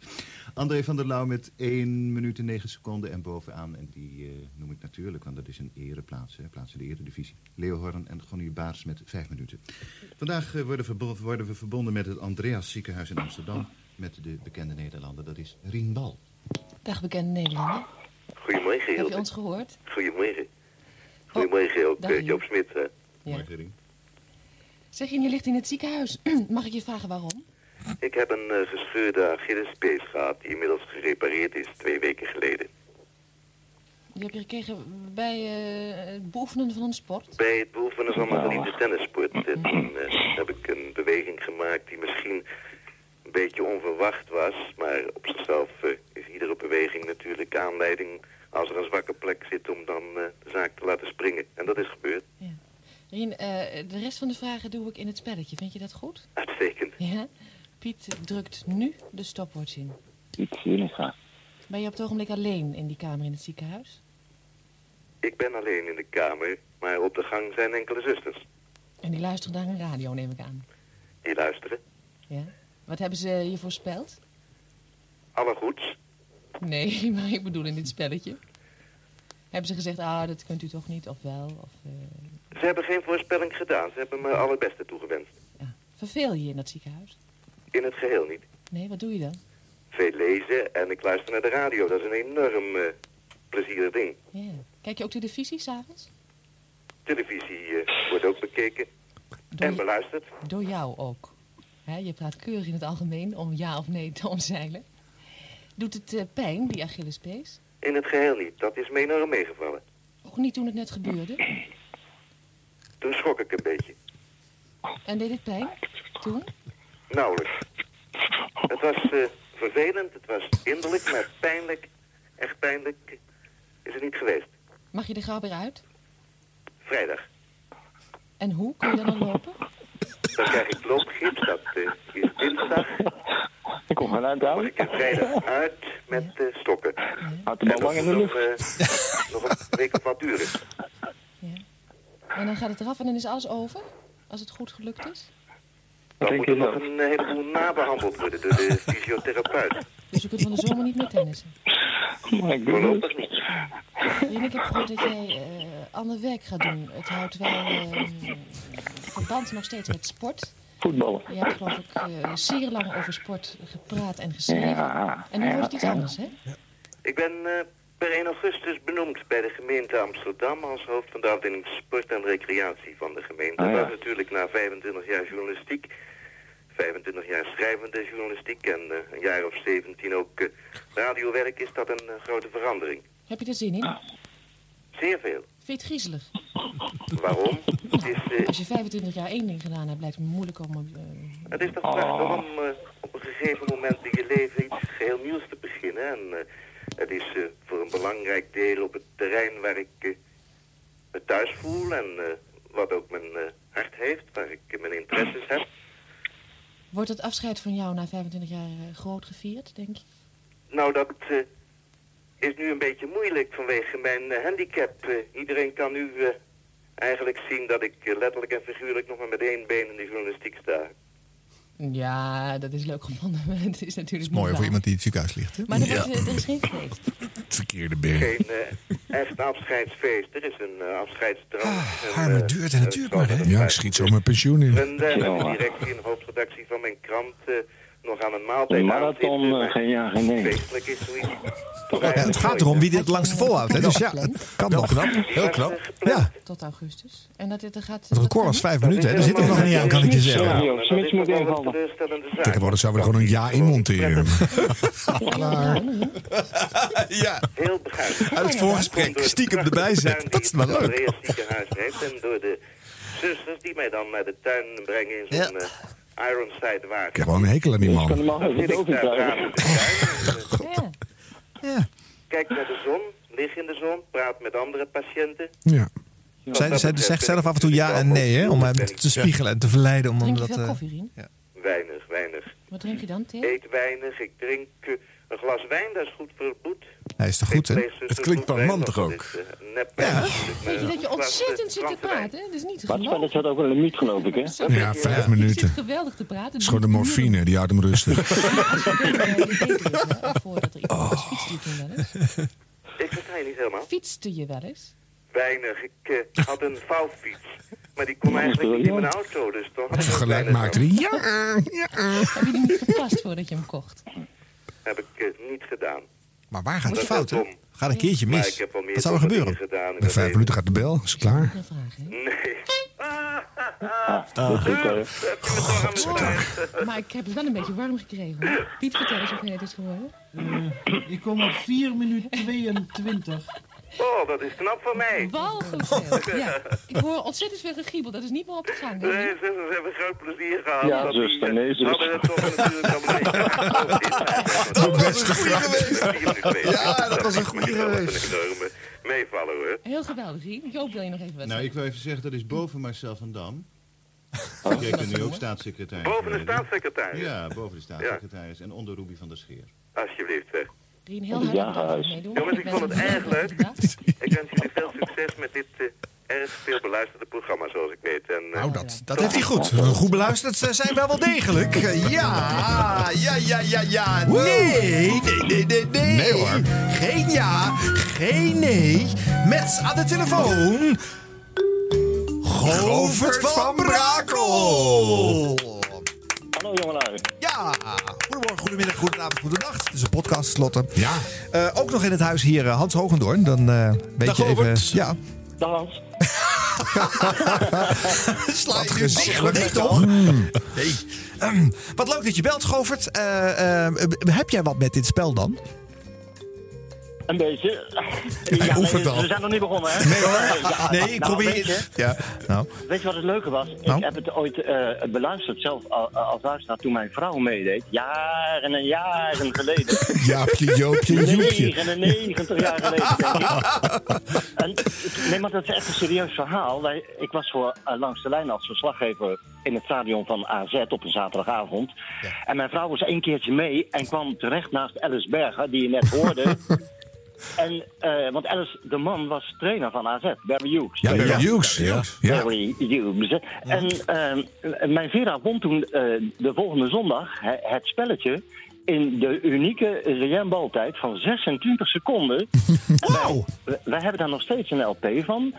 André van der Lauw met 1 minuut en 9 seconden. En bovenaan, en die eh, noem ik natuurlijk, want dat is een ereplaats. Hè, plaats in de eredivisie. Leo Horn en Gonnie Baars met 5 minuten. Vandaag eh, worden, worden we verbonden met het Andreas ziekenhuis in Amsterdam. Met de bekende Nederlander, dat is Rien Bal. Dag bekende Nederlander. Goedemorgen, Heb je Hilde. ons gehoord? Goedemorgen. Goedemorgen ook, dag, eh, Joep. Joop Smit. hè. Ja. Morgen, Rien. Zeg je, je ligt in het ziekenhuis. Mag ik je vragen waarom? Ik heb een eh, gescheurde Achillespees gehad die inmiddels gerepareerd is twee weken geleden. Die heb je gekregen bij eh, het beoefenen van een sport? Bij het beoefenen van mijn geliefde tennissport eh, toen eh, heb ik een beweging gemaakt die misschien een beetje onverwacht was. Maar op zichzelf eh, is iedere beweging natuurlijk aanleiding als er een zwakke plek zit om dan eh, de zaak te laten springen. En dat is gebeurd. Rien, eh, de rest van de vragen doe ik in het spelletje. Vind je dat goed? Uitstekend. Ja. Piet drukt nu de stopwatch in. Piet Sieninga. Ben je op het ogenblik alleen in die kamer in het ziekenhuis? Ik ben alleen in de kamer, maar op de gang zijn enkele zusters. En die luisteren naar een radio, neem ik aan. Die luisteren. Ja. Wat hebben ze je voorspeld? Alle goeds. Nee, maar ik bedoel in dit spelletje. Hebben ze gezegd, ah, dat kunt u toch niet, of wel? Of, eh, Ze hebben geen voorspelling gedaan. Ze hebben me alle beste toegewenst. verveel je je in dat ziekenhuis? In het geheel niet. Nee, wat doe je dan? Veel lezen en ik luister naar de radio. Dat is een enorm eh, plezierig ding. Ja. Kijk je ook televisie s'avonds? Televisie eh, wordt ook bekeken en beluisterd. Door jou ook. Hè, je praat keurig in het algemeen om ja of nee te omzeilen. Doet het eh, pijn, die Achillespees? In het geheel niet. Dat is me enorm meegevallen. Ook niet toen het net gebeurde? Toen schrok ik een beetje. En deed het pijn? Toen? Nauwelijks. Het was eh, vervelend, het was hinderlijk, maar pijnlijk, echt pijnlijk, is het niet geweest. Mag je er gauw weer uit? Vrijdag. En hoe? Kun je dan nog lopen? Dan krijg ik loopgips, dat eh, is dinsdag. Ik kom maar uit, Mag ik er vrijdag uit met eh, stokken. Had de bal lang in de nog, lucht. eh, nog een week of wat duren. En dan gaat het eraf en dan is alles over? Als het goed gelukt is? Dan moet er nog een heleboel nabehandeld worden door de fysiotherapeut. Dus je kunt van de zomer niet meer tennissen? Voorlopig niet. En ik heb gehoord dat jij eh, ander werk gaat doen. Het houdt wel eh, verband nog steeds met sport. Voetballen. Je hebt geloof ik eh, zeer lang over sport gepraat en geschreven. Ja, en nu ja, wordt het iets ja. anders, hè? Ik ben eh, per 1 augustus benoemd bij de gemeente Amsterdam als hoofd van de afdeling sport en recreatie van de gemeente. Ah, ja. Dat was natuurlijk na 25 jaar journalistiek, 25 jaar schrijvende journalistiek en eh, een jaar of 17 ook radiowerk is dat een grote verandering. Heb je er zin in? Zeer veel. Vind je het griezelig? Waarom? Is, eh, Als je 25 jaar één ding gedaan hebt, lijkt het me moeilijk om... eh, het is toch de vraag waarom eh, op een gegeven moment in je leven iets geheel nieuws te beginnen. En eh, het is eh, voor een belangrijk deel op het terrein waar ik me thuis voel en eh, wat ook mijn eh, hart heeft, waar ik mijn interesses heb. Wordt het afscheid van jou na 25 jaar eh, groot gevierd, denk je? Nou, dat eh, is nu een beetje moeilijk vanwege mijn eh, handicap. Eh, iedereen kan nu eh, eigenlijk zien dat ik letterlijk en figuurlijk nog maar met één been in de journalistiek sta. Ja, dat is leuk gevonden, maar het is natuurlijk Mooi voor iemand die in het ziekenhuis ligt. Hè? Maar er, wordt, eh, er is geen feest. Het verkeerde been. Geen echt afscheidsfeest. Er is een uh, afscheidsdrank. Ah, en, arme duurt en duurt zoals maar, hè? Ja, ik schiet zo mijn pensioen in. Ik ben eh, Ja. met de directie en hoofdredactie van mijn krant eh, nog aan een maaltijd Een marathon, geen ja, geen nee. Feestelijk is zoiets. Ja, het gaat erom wie dit het langste volhoudt. Hè? Dus ja, het kan nog. Heel knap. Ja, Tot augustus. En dat, dat gaat... het record was vijf minuten. Hè? Daar zit er nog niet aan, kan ik je zeggen. Smits moet invallen. Tegenwoordig zouden we er gewoon een ja in monteren. Klaar. Ja. Heel. Uit het voorgesprek stiekem erbij zetten. Dat is wel leuk. en door de zusters die mij dan naar de tuin brengen in zo'n eh, Ironside wagen. Ik heb wel een hekel aan die man. Ik tuin. en, eh, Ja. Kijk naar de zon, lig in de zon, praat met andere patiënten. Ja. Zij, zij zegt zelf af en toe ja en nee, hè? Om hem te spiegelen en te verleiden. Om Drink je dat, veel eh, koffie, Rien? Weinig, weinig. Wat drink je dan, thee? Eet weinig, ik drink eh, een glas wijn, dat is goed voor het bloed. hij is toch goed, hè? Het klinkt parmantig ook. Ja. Weet je dat je ontzettend zit te praten? hè? Dat is niet te Wat spelletje geloven. had ook wel een limiet, geloof ik, hè? Ja, vijf Je zit minuten. geweldig te praten. Het is gewoon de morfine, die houdt hem rustig. Voordat er iemand was, fietste je toen wel eens? Ik versta je niet helemaal. Fietste je wel eens? Weinig. Ik eh, had een vouwfiets. Maar die kon eigenlijk niet in mijn auto, dus toch had ik ook Gelijk weinig maakte hij. Ja, ja. Heb je die niet gepast voordat je hem kocht? Heb ik eh, niet gedaan. Maar waar gaat het Dat is fout, hè? dom. Gaat een keertje mis. ik heb al meer Wat zou er gebeuren? gedaan dat vijf minuten gaat de bel. Is het klaar? Nee. Dat is goed, hè. Maar ik heb het wel een beetje warm gekregen. Piet, vertel eens of het is geworden. Ik kom op 4 minuten 22. Oh, dat is knap van mij. Walgelijk veel. Ja. Ik hoor ontzettend veel gegiebel. Dat is niet meer op te gaan. Nee, zusters we hebben groot plezier gehad. Ja, zuster, die, nee, eh, zuster. hadden het toch natuurlijk. Dat was een goeie geweest. Ja, dat was een goeie Dat was geweest. meevaller hoor. Heel geweldig, Rien. Joop, wil je nog even wat Nou, ik wil even zeggen, dat is boven Marcel van Dam. Jij bent nu ook staatssecretaris. Boven de staatssecretaris? Ja, boven de staatssecretaris. En onder Ruby van der Scheer. Alsjeblieft zeg. Rien, heel meedoen. Jongens, ik ben vond het erg leuk. Ik wens jullie veel succes met dit eh, erg veel beluisterde programma, zoals ik weet. En, eh, Nou, dat, dat heeft hij goed. Goed beluisterd ze zijn wel wel degelijk. Ja, ja, ja, ja, ja. Nee, nee, nee, nee, nee. Nee, hoor. Geen ja, geen nee. Met aan de telefoon... Govert van Brakel. Hallo jongelui. Ja, goedemorgen, goedemiddag, goedenavond, goedenacht. Het is een podcast, Slotte. Ja. Eh, ook nog in het huis hier eh, Hans Hogendoorn. Dan eh weet Dag, je even... Ja, Dag Hans. sla je Wat nu gezellig. dicht, nee, toch? Nee. Ehm, wat leuk dat je belt, Govert. Heb jij wat met dit spel dan? Een beetje. Ja, nee, we zijn nog niet begonnen, hè? Nee hoor. Ja, Nee, ik nou, probeer... Weet je, Ja, nou. weet je wat het leuke was? Nou? Ik heb het ooit eh, beluisterd zelf al- als luisteraar toen mijn vrouw meedeed. Jaren en jaren geleden. Jaapje, Joopje, Joepje. 99 jaar geleden, denk ik. En, nee, maar dat is echt een serieus verhaal. Wij, ik was voor eh, Langs de Lijn als verslaggever in het stadion van AZ op een zaterdagavond. En mijn vrouw was één keertje mee en kwam terecht naast Alice Berger, die je net hoorde. En, eh, want Alice, de man, was trainer van AZ, Barry Hughes. Ja, Barry Hughes. Ja. Ja. Barry Hughes. En eh, mijn Vera won toen eh, de volgende zondag het spelletje in de unieke RN-baltijd van 26 seconden. Wow. wij, wij hebben daar nog steeds een LP van.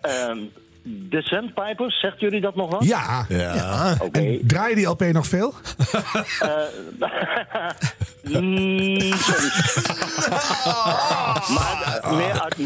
Ehm de Sandpipers, zegt jullie dat nog wat? Ja. Ja. Oké. En draai je die LP nog veel? Mm, soms. maar eh, meer uit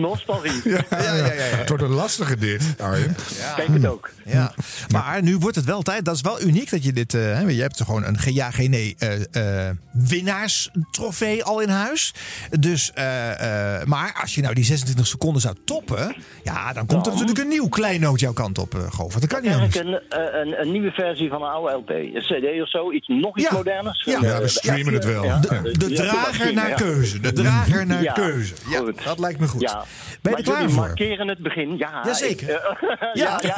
nostalgie. Ja, ja, ja, ja. Het wordt een lastige dit, Arjen. Kijk het ook. Ja, maar nu wordt het wel tijd. Dat is wel uniek dat je dit. eh, hè, je hebt gewoon een ja, geen nee eh, eh, winnaarstrofee al in huis. Dus, eh, eh, maar als je nou die 26 seconden zou toppen, ja, dan komt er natuurlijk een nieuw kleinoot jouw kant op, uh, Govert. Dat kan niet anders. Eigenlijk een, eh, een, een nieuwe versie van een oude LP. Een CD of zo, iets nog iets Ja. moderners. Ja. Ja, we streamen het wel. De Ja, drager ja. naar keuze. De drager naar Ja, keuze. Ja, goed. dat lijkt me goed. Ja. Ben je maar er klaar voor? markeren het begin. Ja, Jazeker. Ik, eh, ja, Ja. ja,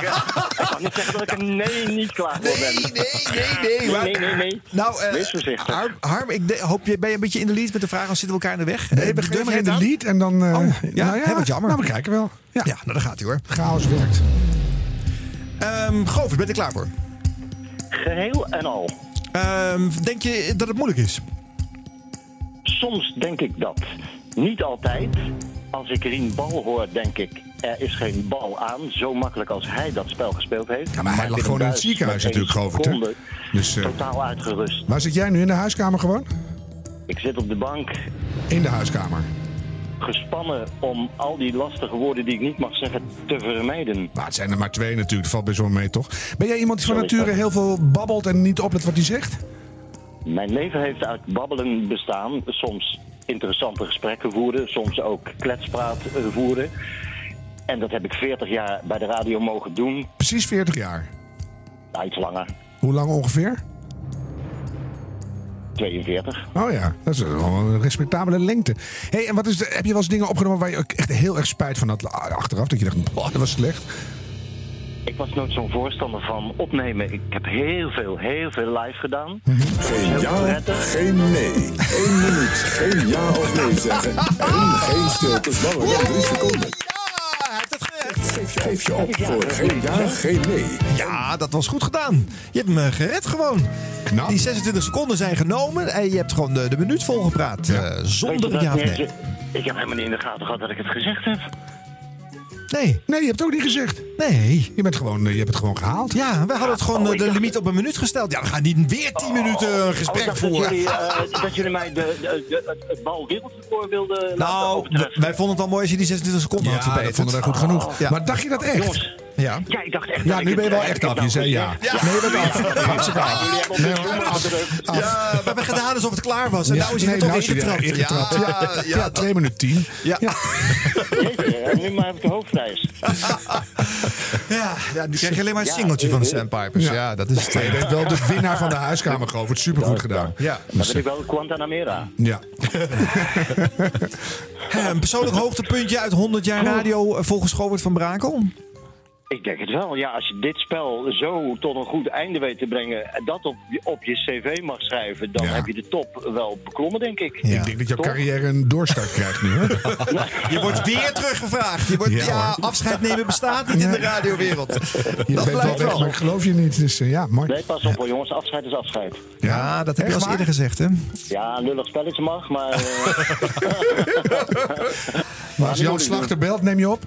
ja. Ik kan niet zeggen dat ik er nee niet klaar voor ben. Nee, nee, nee. maar- Nee, nee, nee. Nou, eh, Wees voorzichtig. Harm, Harm, ik de- hoop je, ben je een beetje in de lead met de vraag, dan zitten we elkaar in de weg. Nee, Eh, begin durf maar in de lead en dan... eh, Oh, ja, hè, wat jammer. Nou, we kijken wel. Ja, Ja, nou, daar gaat hij hoor. chaos werkt. Ehm Govert, ben je er klaar voor? Geheel en al. Ehm, denk je dat het moeilijk is? Soms denk ik dat. Niet altijd. Als ik Rien Bal hoor, denk ik... er is geen bal aan. Zo makkelijk als hij dat spel gespeeld heeft. Ja, maar hij lag gewoon in het ziekenhuis natuurlijk, hè? seconde Dus, eh, Totaal uitgerust. waar zit jij nu in de huiskamer gewoon? Ik zit op de bank In de huiskamer. gespannen om al die lastige woorden die ik niet mag zeggen te vermijden. Maar het zijn er maar twee natuurlijk, dat valt best wel mee, toch? Ben jij iemand die van nature heel veel babbelt en niet oplet wat hij zegt? Mijn leven heeft uit babbelen bestaan. Soms interessante gesprekken voeren, soms ook kletspraat eh, voeren. En dat heb ik 40 jaar bij de radio mogen doen. Precies 40 jaar. Nou, iets langer. Hoe lang ongeveer? 42. Oh ja, dat is wel een respectabele lengte. Hey, en wat is de, heb je wel eens dingen opgenomen waar je echt heel erg spijt van had achteraf? Dat je dacht, "Boah, dat was slecht. Ik was nooit zo'n voorstander van opnemen. Ik heb heel veel, heel veel live gedaan. Geen Heel ja, prettig. geen nee. Eén minuut, geen ja of nee zeggen. En geen stilte langer dan drie seconden. Geef je, geef je op voor geen ja, geen nee. Ja, dat was goed gedaan. Je hebt hem eh, gered gewoon. Knap. Die 26 seconden zijn genomen en je hebt gewoon de, de minuut volgepraat. Ja. eh, je zonder ja of nee. Ik heb helemaal niet in de gaten gehad dat ik het gezegd heb. Nee. Nee, je hebt het ook niet gezegd. Nee. Je, bent gewoon, eh, je hebt het gewoon gehaald. Ja, we hadden het gewoon Oh, eh, de limiet op een minuut gesteld. Ja, we gaan niet weer 10 minuten een Oh, ik gesprek dacht dat voeren. jullie, eh, dat jullie mij de, de, de- het, bal wereldrecord wilden laten Nou, wij vonden het wel mooi als je die 26 seconden had Ja, verbeterd. dat vonden wij goed genoeg. Ja. Maar dacht je dat echt? Jongens, Ja. ja, ik dacht echt... Ja, dat nu ben je het, wel eh, echt af. Je zei het, ja. Nee, bent af. Hartstikke af. Ja, we hebben gedaan alsof het klaar was. En Ja, nou is nee, hij toch nou ingetrapt. Ja, ja, 2 minuten 10. Ja. Jeetje, nu maar heb ik de hoofdprijs. Ja, ja, nu krijg je alleen maar een Ja, singeltje van de eh, Sandpipers. Ja, dat is het. Je bent wel de winnaar van de huiskamer, Govert. Supergoed gedaan. Ja. Dan ben ik wel Guantanamera. Ja. Een persoonlijk hoogtepuntje uit 100 jaar radio eh, volgens Govert van Brakel? Ik denk het wel. Ja, als je dit spel zo tot een goed einde weet te brengen... en dat op, je- op je cv mag schrijven... dan Ja. heb je de top wel beklommen, denk ik. Ik denk dat jouw Toch? carrière een doorstart krijgt nu, hoor. Je wordt weer teruggevraagd. Je wordt, Ja, afscheid nemen bestaat niet in de radiowereld. Je Dat bent wel blijft weg, wel. maar ik geloof je niet. Dus eh, ja, mooi. Nee, pas op hoor, jongens. Afscheid is afscheid. Ja, dat heb je al eerder gezegd, hè? Ja, een lullig spelletje mag, maar... eh, Maar als Jan Slachter belt, neem je op?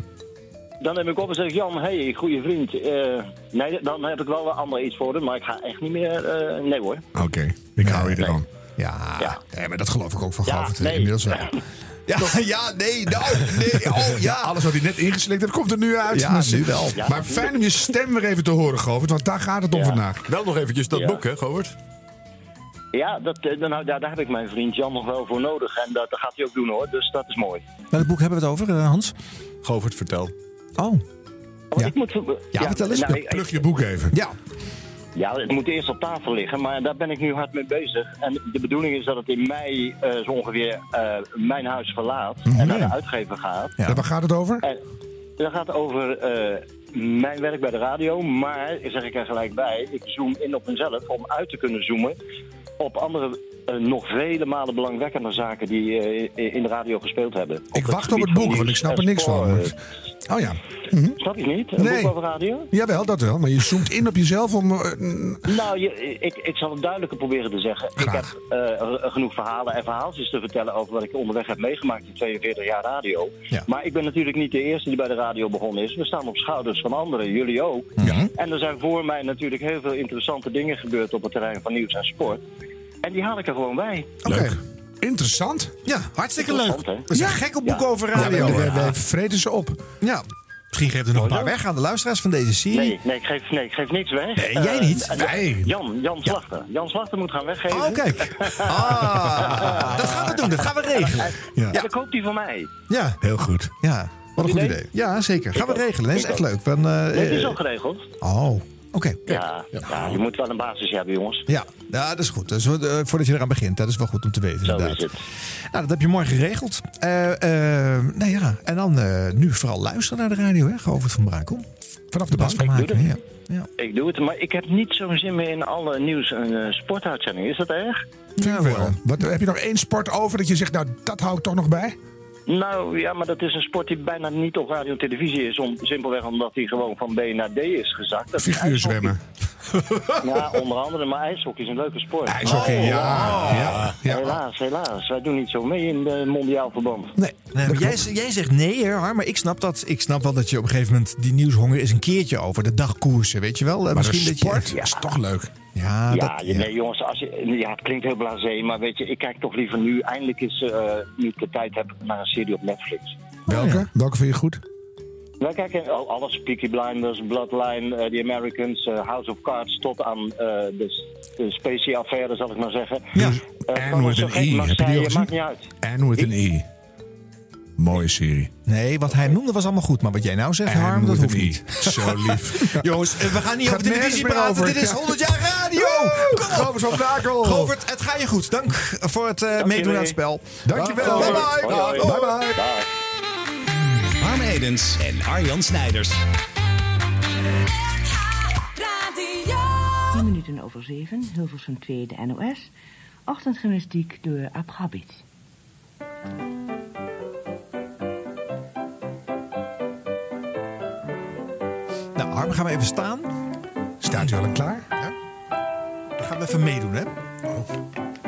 Dan neem ik op en zeg ik, Jan, hey, goede vriend. eh, nee, dan heb ik wel wat ander iets voor hem, maar ik ga echt niet meer... eh, nee hoor. Oké, ik hou je er Nee. dan. Ja, Ja. nee, maar dat geloof ik ook van Ja, nee. Inmiddels wel. Ja, ja, nee, nou, nee, oh ja. Alles wat hij net ingeslikt heeft, komt er nu uit. Ja, nu wel. Ja. Maar fijn om je stem weer even te horen, Govert. Want daar gaat het om Ja. vandaag. Wel nog eventjes dat Ja. boek, hè, Govert? Ja, dat, nou, daar, daar heb ik mijn vriend Jan nog wel voor nodig. En dat, dat gaat hij ook doen hoor, dus dat is mooi. Welk boek hebben we het over, Hans? Govert, vertel. Oh, Want Ja. ik moet, Ja, vertel eens. nou, plug je boek even. ja. Ja, het moet eerst op tafel liggen, maar daar ben ik nu hard mee bezig. En de bedoeling is dat het in mei eh, zo ongeveer eh, mijn huis verlaat en naar de uitgever gaat. Ja. En waar gaat het over? En dat gaat over eh, mijn werk bij de radio, maar, zeg ik er gelijk bij, ik zoom in op mezelf om uit te kunnen zoomen op andere, eh, nog vele malen belangwekkende zaken die eh, in de radio gespeeld hebben. Ik wacht op het boek, want ik snap er niks van. sport. Oh ja. Snap je niet? Een Nee. boek over radio? Jawel, dat wel. Maar je zoomt in op jezelf om... eh, Nou, je, ik, ik zal het duidelijker proberen te zeggen. Ik Graag. heb eh, genoeg verhalen en verhaaltjes te vertellen over wat ik onderweg heb meegemaakt in 42 jaar radio. Ja. Maar ik ben natuurlijk niet de eerste die bij de radio begonnen is. We staan op schouders van anderen, jullie ook. En er zijn voor mij natuurlijk heel veel interessante dingen gebeurd op het terrein van nieuws en sport. En die haal ik er gewoon bij. Leuk. Interessant. Ja, hartstikke leuk. Hè? Dat is een Ja. gekke boek Ja. over Ja, radio. Ja, wij vreten ze op. Misschien geeft er nog een paar weg aan de luisteraars van deze serie. Nee, nee, ik geef, nee, ik geef niks weg. Nee, jij Eh, niet. Nee. Jan, Jan Slachter. Jan Slachter moet gaan weggeven. Oh, kijk. Ah, dat gaan we doen. Dat gaan we regelen. Ja. Dan koopt hij van mij. Ja, Heel goed. ja. Wat een goed idee. Ja, zeker. Gaan we regelen. Dat is echt leuk. Van, eh, Nee, het is eh, al geregeld. Oh, oké. Ja, ja, je moet wel een basis hebben, jongens. Ja, ja, dat is goed. Dat is, wel, eh, voordat je eraan begint, dat is wel goed om te weten. Zo inderdaad. is het. Nou, dat heb je mooi geregeld. Eh eh, nou ja, en dan eh, nu vooral luisteren naar de radio, hè? Govert van Brakel. Vanaf de Bas bank. van Ik doe maken. Ja. Ja. Ik doe het, maar ik heb niet zo'n zin meer in alle nieuws- en eh, sportuitzendingen. Is dat erg? Ja, wel. Wat, heb je nog één sport over dat je zegt, nou, dat hou ik toch nog bij? Nou ja, maar dat is een sport die bijna niet op radio en televisie is. Om, simpelweg omdat hij gewoon van B naar D is gezakt. Dat is Figuurzwemmen. Ja, onder andere. Maar ijshockey is een leuke sport. IJshockey, ja. ja, ja. Helaas, helaas. Wij doen niet zo mee in de mondiaal verband. Nee, Nee, maar jij, jij zegt nee, hè, Har, maar ik snap dat. Ik snap wel dat je op een gegeven moment die nieuwshonger is een keertje over. De dagkoersen, weet je wel? Eh, maar de Misschien dat je. sport is toch leuk. Ja, ja, dat, je- nee jongens, als je, ja, het klinkt heel blasé, maar weet je, ik kijk toch liever nu, eindelijk is, eh nu ik de tijd heb, naar een serie op Netflix. Welke? Welke vind je goed? Wij kijken al- alles, Peaky Blinders, Bloodline, eh, The Americans, eh, House of Cards, tot aan eh, de, de Spacey-affaire, zal ik maar zeggen. Ja. Anne with zo an gek E. mag Heb je die zij, al maakt gezien? niet uit. Anne with an E. Mooie serie. Nee, wat hij noemde was allemaal goed. Maar wat jij nou zegt, Harm, dat hoeft niet. Zo lief. Jongens, eh, we gaan niet Gaat over televisie praten. over. Dit is Ja. 100 jaar radio. Kom op. Govert van Brakel. Govert, het gaat je goed. Dank voor het eh, meedoen aan het spel. Dankjewel. Bye bye. hoi. Bye bye. Dag. Harm Edens en Arjan Snijders. 10 minuten over 7, Hilversum 2, de NOS. Ochtendgymnastiek door Ab Gabit. Harm, gaan we even staan. Staat u al klaar? Dan gaan we even meedoen, hè?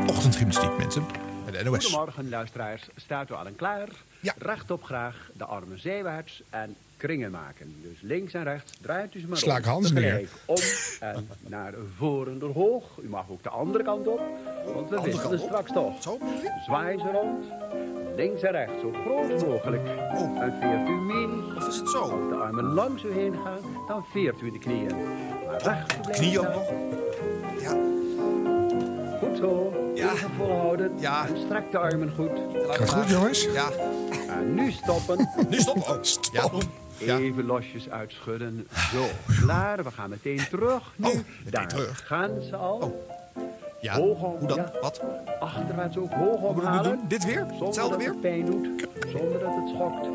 Ochtendgymnastiek, mensen. Bij de NOS. Goedemorgen luisteraars, staat u al klaar? Ja. Rechtop graag, de armen zijwaarts en kringen maken. Dus links en rechts draait u ze maar Sla ik om. Hans neer. Om en naar voren door hoog. U mag ook de andere kant op, want we wisselen straks toch. Zwaai ze rond. Links en rechts, zo groot mogelijk. En veert u mee. Of is het zo? Als de armen langs u heen gaan, dan veert u de knieën. Maar recht blijven knieën ook nog? Goed zo. Even volhouden. Ja. En strek de armen goed. Gaat goed, jongens? Ja. En nu stoppen. Nu stoppen. Oh, Stop. Even losjes uitschudden. Zo, klaar. We gaan meteen terug. Nu, daar gaan ze al. Oh. Ja, Hoog om, hoe dan? ja. Wat? Achterwaarts ook hoog ophalen. Dit weer? Zonder Hetzelfde dat weer? het pijn doet. Zonder dat het schokt.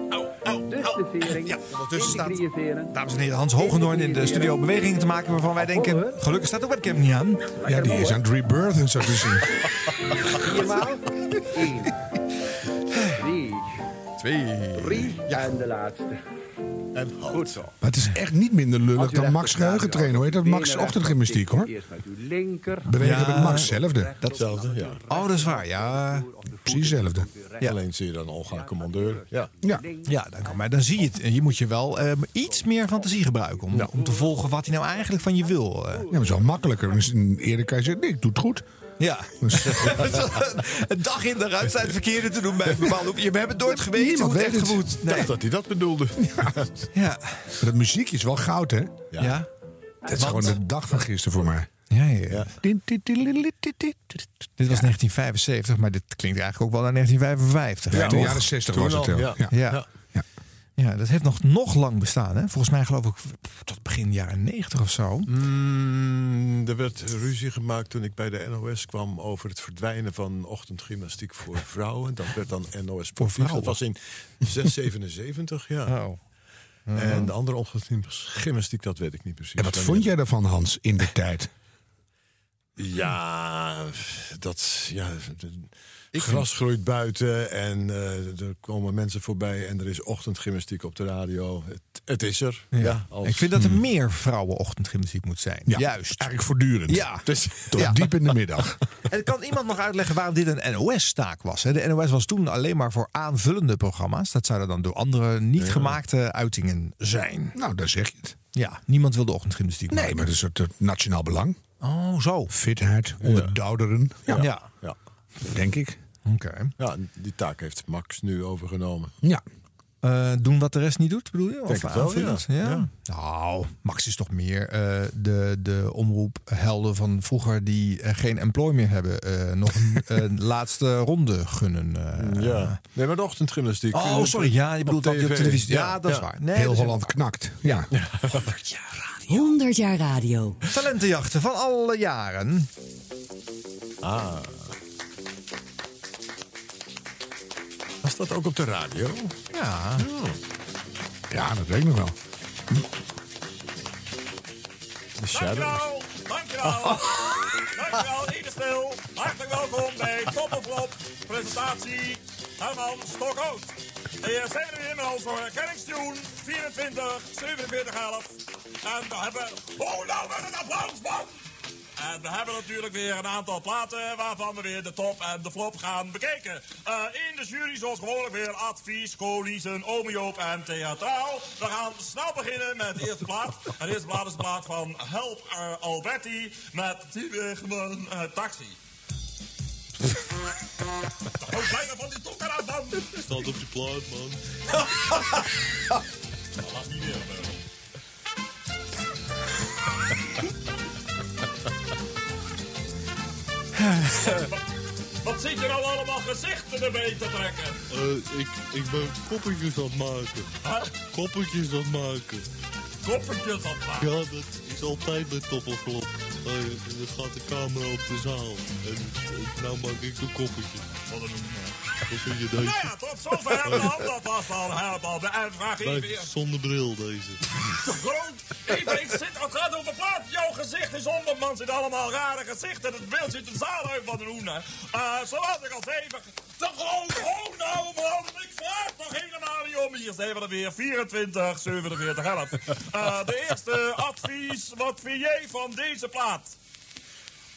dus de vering. Ja, ondertussen staat-. Dames en heren, Hans Hogendoorn in de studio bewegingen te maken waarvan wij denken... Gelukkig staat de webcam niet aan. Ja, die is aan het rebirthen, zo te zien. Viermaal. Eén. Drie. Twee. Drie. En de laatste. En Goed zo. Maar het is echt niet minder lullig dan Max geheugentrainer. Hoe heet dat? Max ochtendgymnastiek, hoor. Eerst met uw linker. Bewegen Ja. met Max, hetzelfde. Datzelfde, ja. Oh, dat is waar, ja. Precies hetzelfde. Alleen zie je dan Olga Commandeur. Ja. Ja. Ja, dan kan, maar dan zie je het. Je moet je wel eh, iets meer fantasie gebruiken om, om te volgen wat hij nou eigenlijk van je wil. eh. Ja, maar het is wel makkelijker. Eerder kan je zeggen, nee, ik doe het goed. Ja. Dus- een dag in de ruimte het verkeerde te doen bij een bepaalde hoek. Je hebt het nooit geweten Niemand hoe het echt. Ik dacht dat hij dat bedoelde. Ja. Maar dat muziekje is wel goud, hè? Ja. Dat is gewoon de dag van gisteren voor mij. Ja, ja, ja. Dit was 1975, maar dit klinkt eigenlijk ook wel naar 1955. Ja, in de jaren 60 Toen was het al, wel. ja. Ja. Dat heeft nog, nog lang bestaan. Hè? Volgens mij geloof ik tot begin jaren 90 of zo. Mm, er werd ruzie gemaakt toen ik bij de NOS kwam over het verdwijnen van ochtendgymnastiek voor vrouwen. Dat werd dan NOS. Dat vrouwen? was in 677, ja. Oh. En de andere ochtendgymnastiek, dat weet ik niet precies. En wat vond jij daarvan, Hans, in de tijd? Ja, dat... Ja, de- gras groeit buiten en eh, er komen mensen voorbij en er is ochtendgymnastiek op de radio. Het, het is er. Ja. als- Ik vind dat er meer vrouwenochtendgymnastiek moet zijn. Ja, Juist. Eigenlijk voortdurend. Ja. Dus, Tot Ja. diep in de middag. En kan iemand nog uitleggen waarom dit een NOS-taak was? De NOS was toen alleen maar voor aanvullende programma's. Dat zouden dan door andere niet gemaakte uitingen zijn. Nou, daar zeg je het. Ja, niemand wil de ochtendgymnastiek Nee, maken. maar dat is het het nationaal belang. Oh, zo. Fitheid onder de ouderen. Ja. ja. ja. Denk ik. Oké. ja, die taak heeft Max nu overgenomen. Ja. Eh, doen wat de rest niet doet, bedoel je? Of Denk het wel, ja. ja. Ja. Nou, Max is toch meer eh, de, de omroephelden van vroeger die eh, geen employ meer hebben. eh, nog een laatste ronde gunnen. eh. ja. Nee, maar de ochtendgymnastiek. Oh, sorry. Ja, je bedoelt dat je op televisie. Ja, dat is waar. Nee, Heel Holland knakt. Ja. 100 jaar radio. Talentenjachten van alle jaren. Ah. Dat ook op de radio? Ja. Ja, dat weet ik nog wel. De Shadows. Dankjewel. Dankjewel, ieder stil. Hartelijk welkom bij Toppelflop. Presentatie Herman Stokhout. Hier zijn we weer met onze herkenningstune 24, 47, 11. En we hebben... Oh, nou met een applaus, man! En we hebben natuurlijk weer een aantal platen waarvan we weer de top en de flop gaan bekijken. Eh, in de jury zoals gewoonlijk weer advies, colisen, omeoop en theatraal. We gaan snel beginnen met de eerste plaat. En de eerste plaat is de plaat van Help eh, Alberti met die weer gewoon eh, taxi. Hoe bijna van die tokker af, man! Staat op die plaat, man. Dat was niet weer. Wat zit je nou allemaal gezichten erbij te trekken? Eh, ik, ik ben koppetjes aan het maken. Koppetjes aan het maken. Koppetjes aan het maken? Ja, dat is altijd bij Toppelflop. Uh, dan gaat de camera op de zaal. En eh, nou maak ik de koppetjes. Wat een Wat vind je Nou deze? ja, tot zover dan. Dat was al helemaal de uitvraag. Nee, Even zonder bril deze. te groot. Even, man. Zit allemaal rare gezichten. Het beeld zit de zaal uit van de hoenen. Uh, zoals ik al zei, te groot. Oh nou, man. Ik vraag toch helemaal niet om. Hier zijn we er weer. 24, 47, 11. Uh, de eerste advies. Wat vind jij van deze plaat?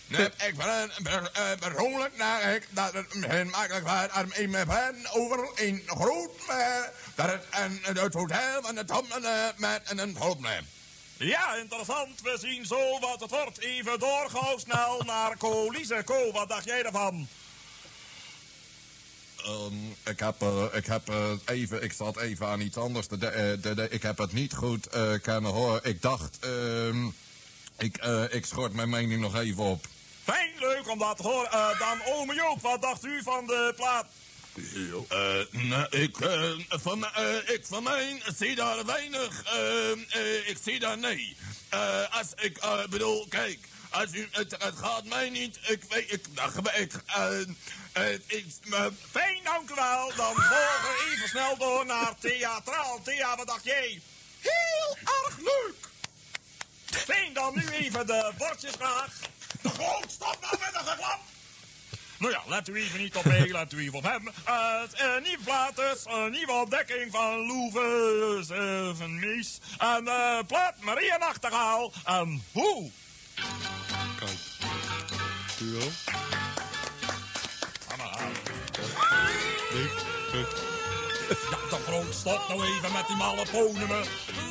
Nee, ik ben per- eh, persoonlijk naar ik dat het misschien makkelijk was om in mijn over een groot eh, dat het en het hotel van de Tom eh, met een probleem. Ja, interessant. We zien zo wat het wordt. Even door, gauw snel naar Co. Lize, Co, wat dacht jij ervan? Ehm, ik heb, eh, ik heb eh, even, ik zat even aan iets anders. de, eh, de- de- ik heb het niet goed eh, kunnen horen. Ik dacht, ehm, ik, ik schort mijn mening nog even op. Fijn, leuk om dat te horen. Dan ome Joop, wat dacht u van de plaat? Nou, ik, van, eh, ik van mij zie daar weinig. ik zie daar nee. Als ik bedoel, kijk, als u, het, gaat mij niet. Ik weet, ik, nou, ik, ik, Fijn, dank u wel. Dan volgen we even snel door naar Theatraal. Thea, wat dacht jij? Heel erg leuk. Fijn, dan nu even de bordjes graag. De stop nou met een geklap. Nou ja, let u even niet op mij, let u even op hem. Het uh, nieuwe plaat is een nieuwe ontdekking van Loeve uh, van Mies. En eh plaat Maria Nachtegaal. En hoe? Kijk. Nee, kijk. Ja, de grond, stop nou even met die malle ponemen.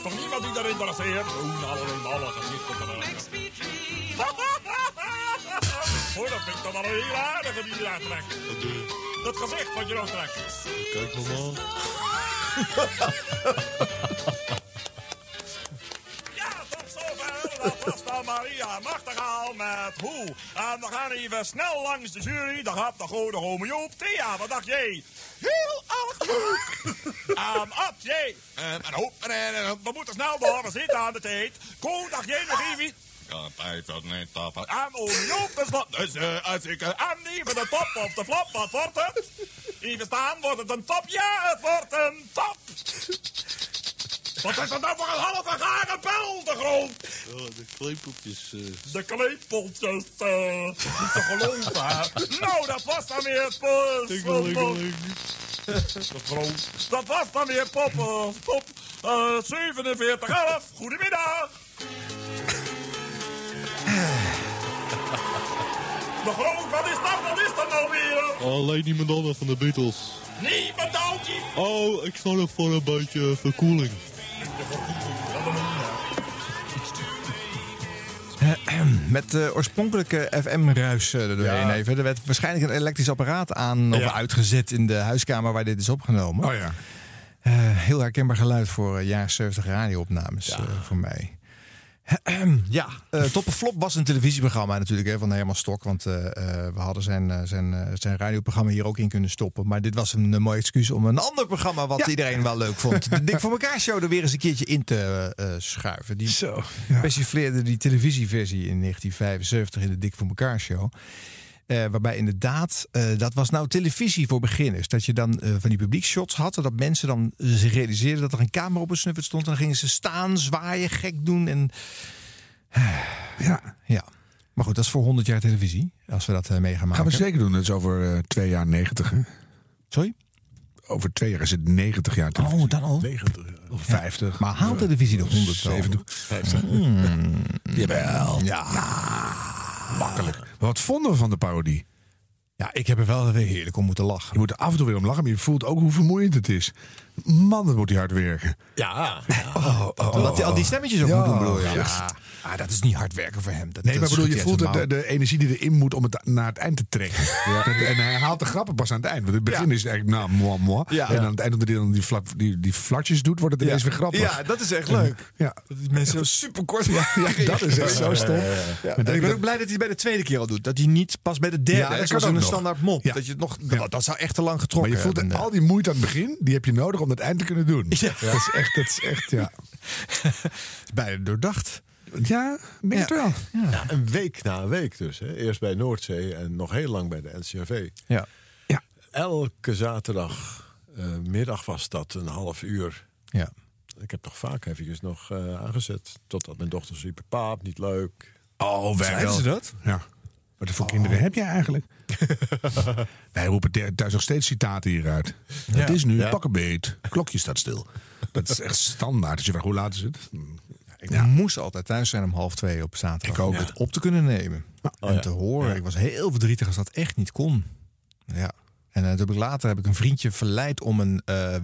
Toch niemand die erin interesseert? Doen alle malle gezichten. Hoor, dat vind ik toch wel een heel aardige die je daar trekt. Wat doe je? Dat gezicht wat je nou trekt. Kijk normaal. Ja, tot zover. Dat was dan Maria Nachtegaal met hoe. En we gaan even snel langs de jury. Daar gaat de goede homo Joop. Thea, wat dacht jij? Heel erg leuk. En Ad, jij. En, en hoop, en, en, en, we moeten snel door. We zitten aan de tijd. Ko, dacht jij nog even? Ja, tijd dat niet tappen. En oom Joop is wat. Dus eh, als ik uh, en even de top of de flop, wat wordt het? Even staan, wordt het een top? Ja, het wordt een top. Wat is dat nou voor een halve garen pijl, de grond? Ja, de kleepeltjes. eh De kleepeltjes, eh, niet te geloven, hè? Nou, dat was dan weer. Tingelingeling. De grond. Dat was dan weer pop, eh, pop eh 4711. Goedemiddag. De grond, wat is dat? Wat is dat nou weer? Alleen die Madonna van de Beatles. Nee, medalje. Oh, ik nog voor een beetje verkoeling. Met de oorspronkelijke FM-ruis er doorheen Ja. even. Er werd waarschijnlijk een elektrisch apparaat aan of Ja. uitgezet in de huiskamer waar dit is opgenomen. Oh ja. Eh, heel herkenbaar geluid voor uh, jaar 70 radioopnames eh, voor mij. ja, uh, Top Flop was een televisieprogramma natuurlijk hè, van Herman Stok. Want uh, we hadden zijn, zijn, zijn radioprogramma hier ook in kunnen stoppen. Maar dit was een, een mooi excuus om een ander programma wat ja. iedereen wel leuk vond. De Dik voor elkaar show er weer eens een keertje in te schuiven. Die Zo, ja. die televisieversie in 1975 in de Dik voor elkaar show. Uh, waarbij inderdaad, uh, dat was nou televisie voor beginners. Dat je dan uh, van die publiekshots had. Dat mensen dan zich realiseerden dat er een camera op een snuffert stond. En dan gingen ze staan, zwaaien, gek doen. En... Ja. ja. Maar goed, dat is voor 100 jaar televisie. Als we dat mee gaan maken. Gaan we zeker doen. Dat is over twee jaar 90. Hè? Sorry? Over twee jaar is het 90 jaar televisie. Oh, dan al? 90. Of 50. Ja. Maar haalt televisie de 100 70. 50. Mm. Jawel. Ja. Makkelijk. Maar wat vonden we van de parodie? Ja, ik heb er wel weer heerlijk om moeten lachen. Je moet er af en toe weer om lachen, maar je voelt ook hoe vermoeiend het is. Man, dat moet hij hard werken. Ja. Oh, oh, Omdat hij al die stemmetjes ook ja, moet doen, bedoel je? Ja. Ah, dat is niet hard werken voor hem. Dat, nee, dat maar bedoel, je voelt de, de, energie die erin moet om het naar het eind te trekken. Ja. En, hij haalt de grappen pas aan het eind. Want het begin ja. is eigenlijk, nou, moi, moi. Ja. En aan het eind, omdat hij dan die, flap, die, die flatjes doet, wordt het ineens weer grappig. Ja, dat is echt leuk. Ja. Dat die mensen zo super kort ja, dat is echt zo stom. Ik ben ook blij dat hij bij de tweede keer al doet. Dat hij niet pas bij de derde, ja, zoals in een standaard mop. Dat, je het nog, dat, dat zou echt te lang getrokken Maar je voelt hebben. al die moeite aan het begin, die heb je nodig om het eind te kunnen doen. Ja. Dat is echt, dat is echt, ja. Bijna doordacht. Ja, denk het wel. Ja. ja. een week na een week dus. Hè. Eerst bij Noordzee en nog heel lang bij de NCRV. Ja. ja. Elke zaterdag uh, middag was dat een half uur. Ja. Ik heb toch vaak eventjes nog uh, aangezet. Totdat mijn dochter riep, paap, niet leuk. Oh, ze dat? Ja. Wat voor oh. kinderen heb jij eigenlijk? Wij roepen thuis nog steeds citaten hieruit. Ja. Het is nu ja. pakkenbeet. Klokje staat stil. Dat is echt standaard. Als je vraagt hoe laat is het? Ik moest altijd thuis zijn om half twee op zaterdag. Ik ook. Om het op te kunnen nemen. Oh, en ja. te horen. Ik was heel verdrietig als dat echt niet kon. Ja. En eh, toen heb ik later heb ik een vriendje verleid om een, eh,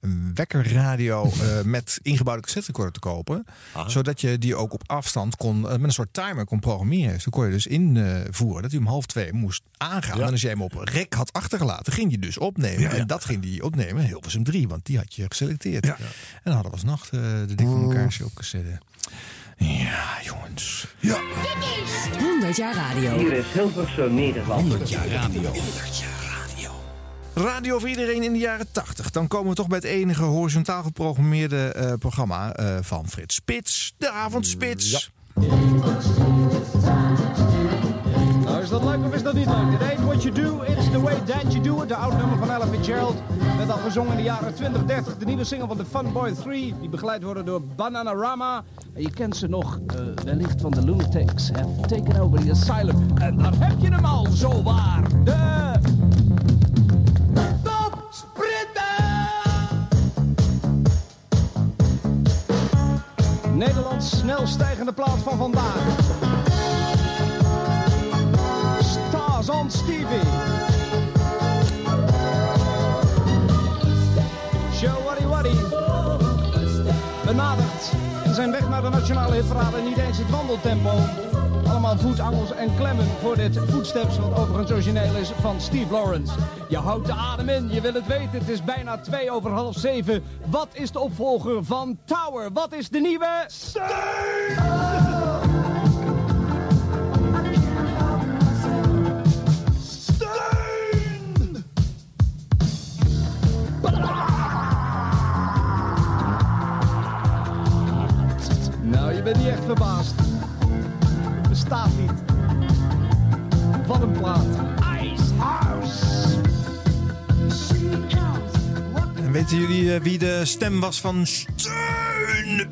een wekkerradio met ingebouwde cassetterecorder te kopen. Zodat je die ook op afstand kon, met een soort timer kon programmeren. Dus dan kon je dus invoeren dat hij om half twee moest aangaan. En als jij hem op rek had achtergelaten, ging hij dus opnemen. En dat ging hij opnemen, Hilversum 3, want die had je geselecteerd. En dan hadden we als nacht de dik van elkaar op cassette. Ja, jongens. Ja. 100 jaar radio. Hier is Hilversum Nederland. 100 jaar radio. Radio voor iedereen in de jaren 80. Dan komen we toch bij het enige horizontaal geprogrammeerde eh, programma eh, van Frits Spits. De Avondspits. Is dat leuk of is dat niet leuk? It ain't what you do, it's the way that you do it. De oud nummer van Ella Fitzgerald. Werd al gezongen in de jaren 20, 30. De nieuwe single van de Funboy 3. Die begeleid worden door Bananarama. En je kent ze nog eh, wellicht van de Lunatics. Have taken over the asylum. En daar heb je hem al, zo waar. De... Nederlands snel stijgende plaat van vandaag. On Stevie. Show Waddy Waddy. Benadert zijn weg naar de nationale hitparade niet eens het wandeltempo. Allemaal voetangels en klemmen voor dit Footsteps, wat overigens origineel is van Steve Lawrence. Je houdt de adem in, je wil het weten, het is bijna twee over half zeven. Wat is de opvolger van Tower? Wat is de nieuwe... Nou, je bent niet echt verbaasd. Het bestaat niet. Wat een plaat. Ice House. En weten jullie eh, wie de stem was van Steun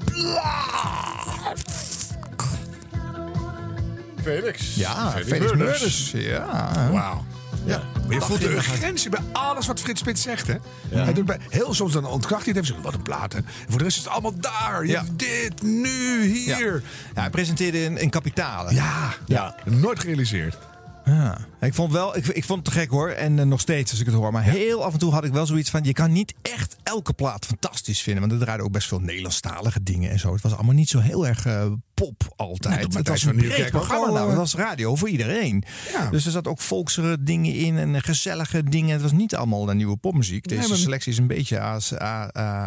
Felix. Ja, Felix Felix. Murders. Ja. Wauw. Ja. Maar je voelt de urgentie bij alles wat Frits Spits zegt, hè? Hij doet bij, heel soms dan ontkracht hij het even. Wat een plaat, hè? En voor de rest is het allemaal daar. Je Ja. hebt dit, nu, hier. Ja, hij presenteerde in, in Kapitalen. Ja. ja. Nooit gerealiseerd. Ja. Ik vond wel, ik, ik vond het te gek hoor. En eh, nog steeds als ik het hoor. Maar heel af en toe had ik wel zoiets van: je kan niet echt elke plaat fantastisch vinden. Want er draaiden ook best veel Nederlandstalige dingen en zo. Het was allemaal niet zo heel erg eh, pop altijd. Net op het was van een breed programma. wel, Nou, het was radio voor iedereen. Ja. Dus er zat ook volksere dingen in en gezellige dingen. Het was niet allemaal de nieuwe popmuziek. Deze Nee, maar- selectie is een beetje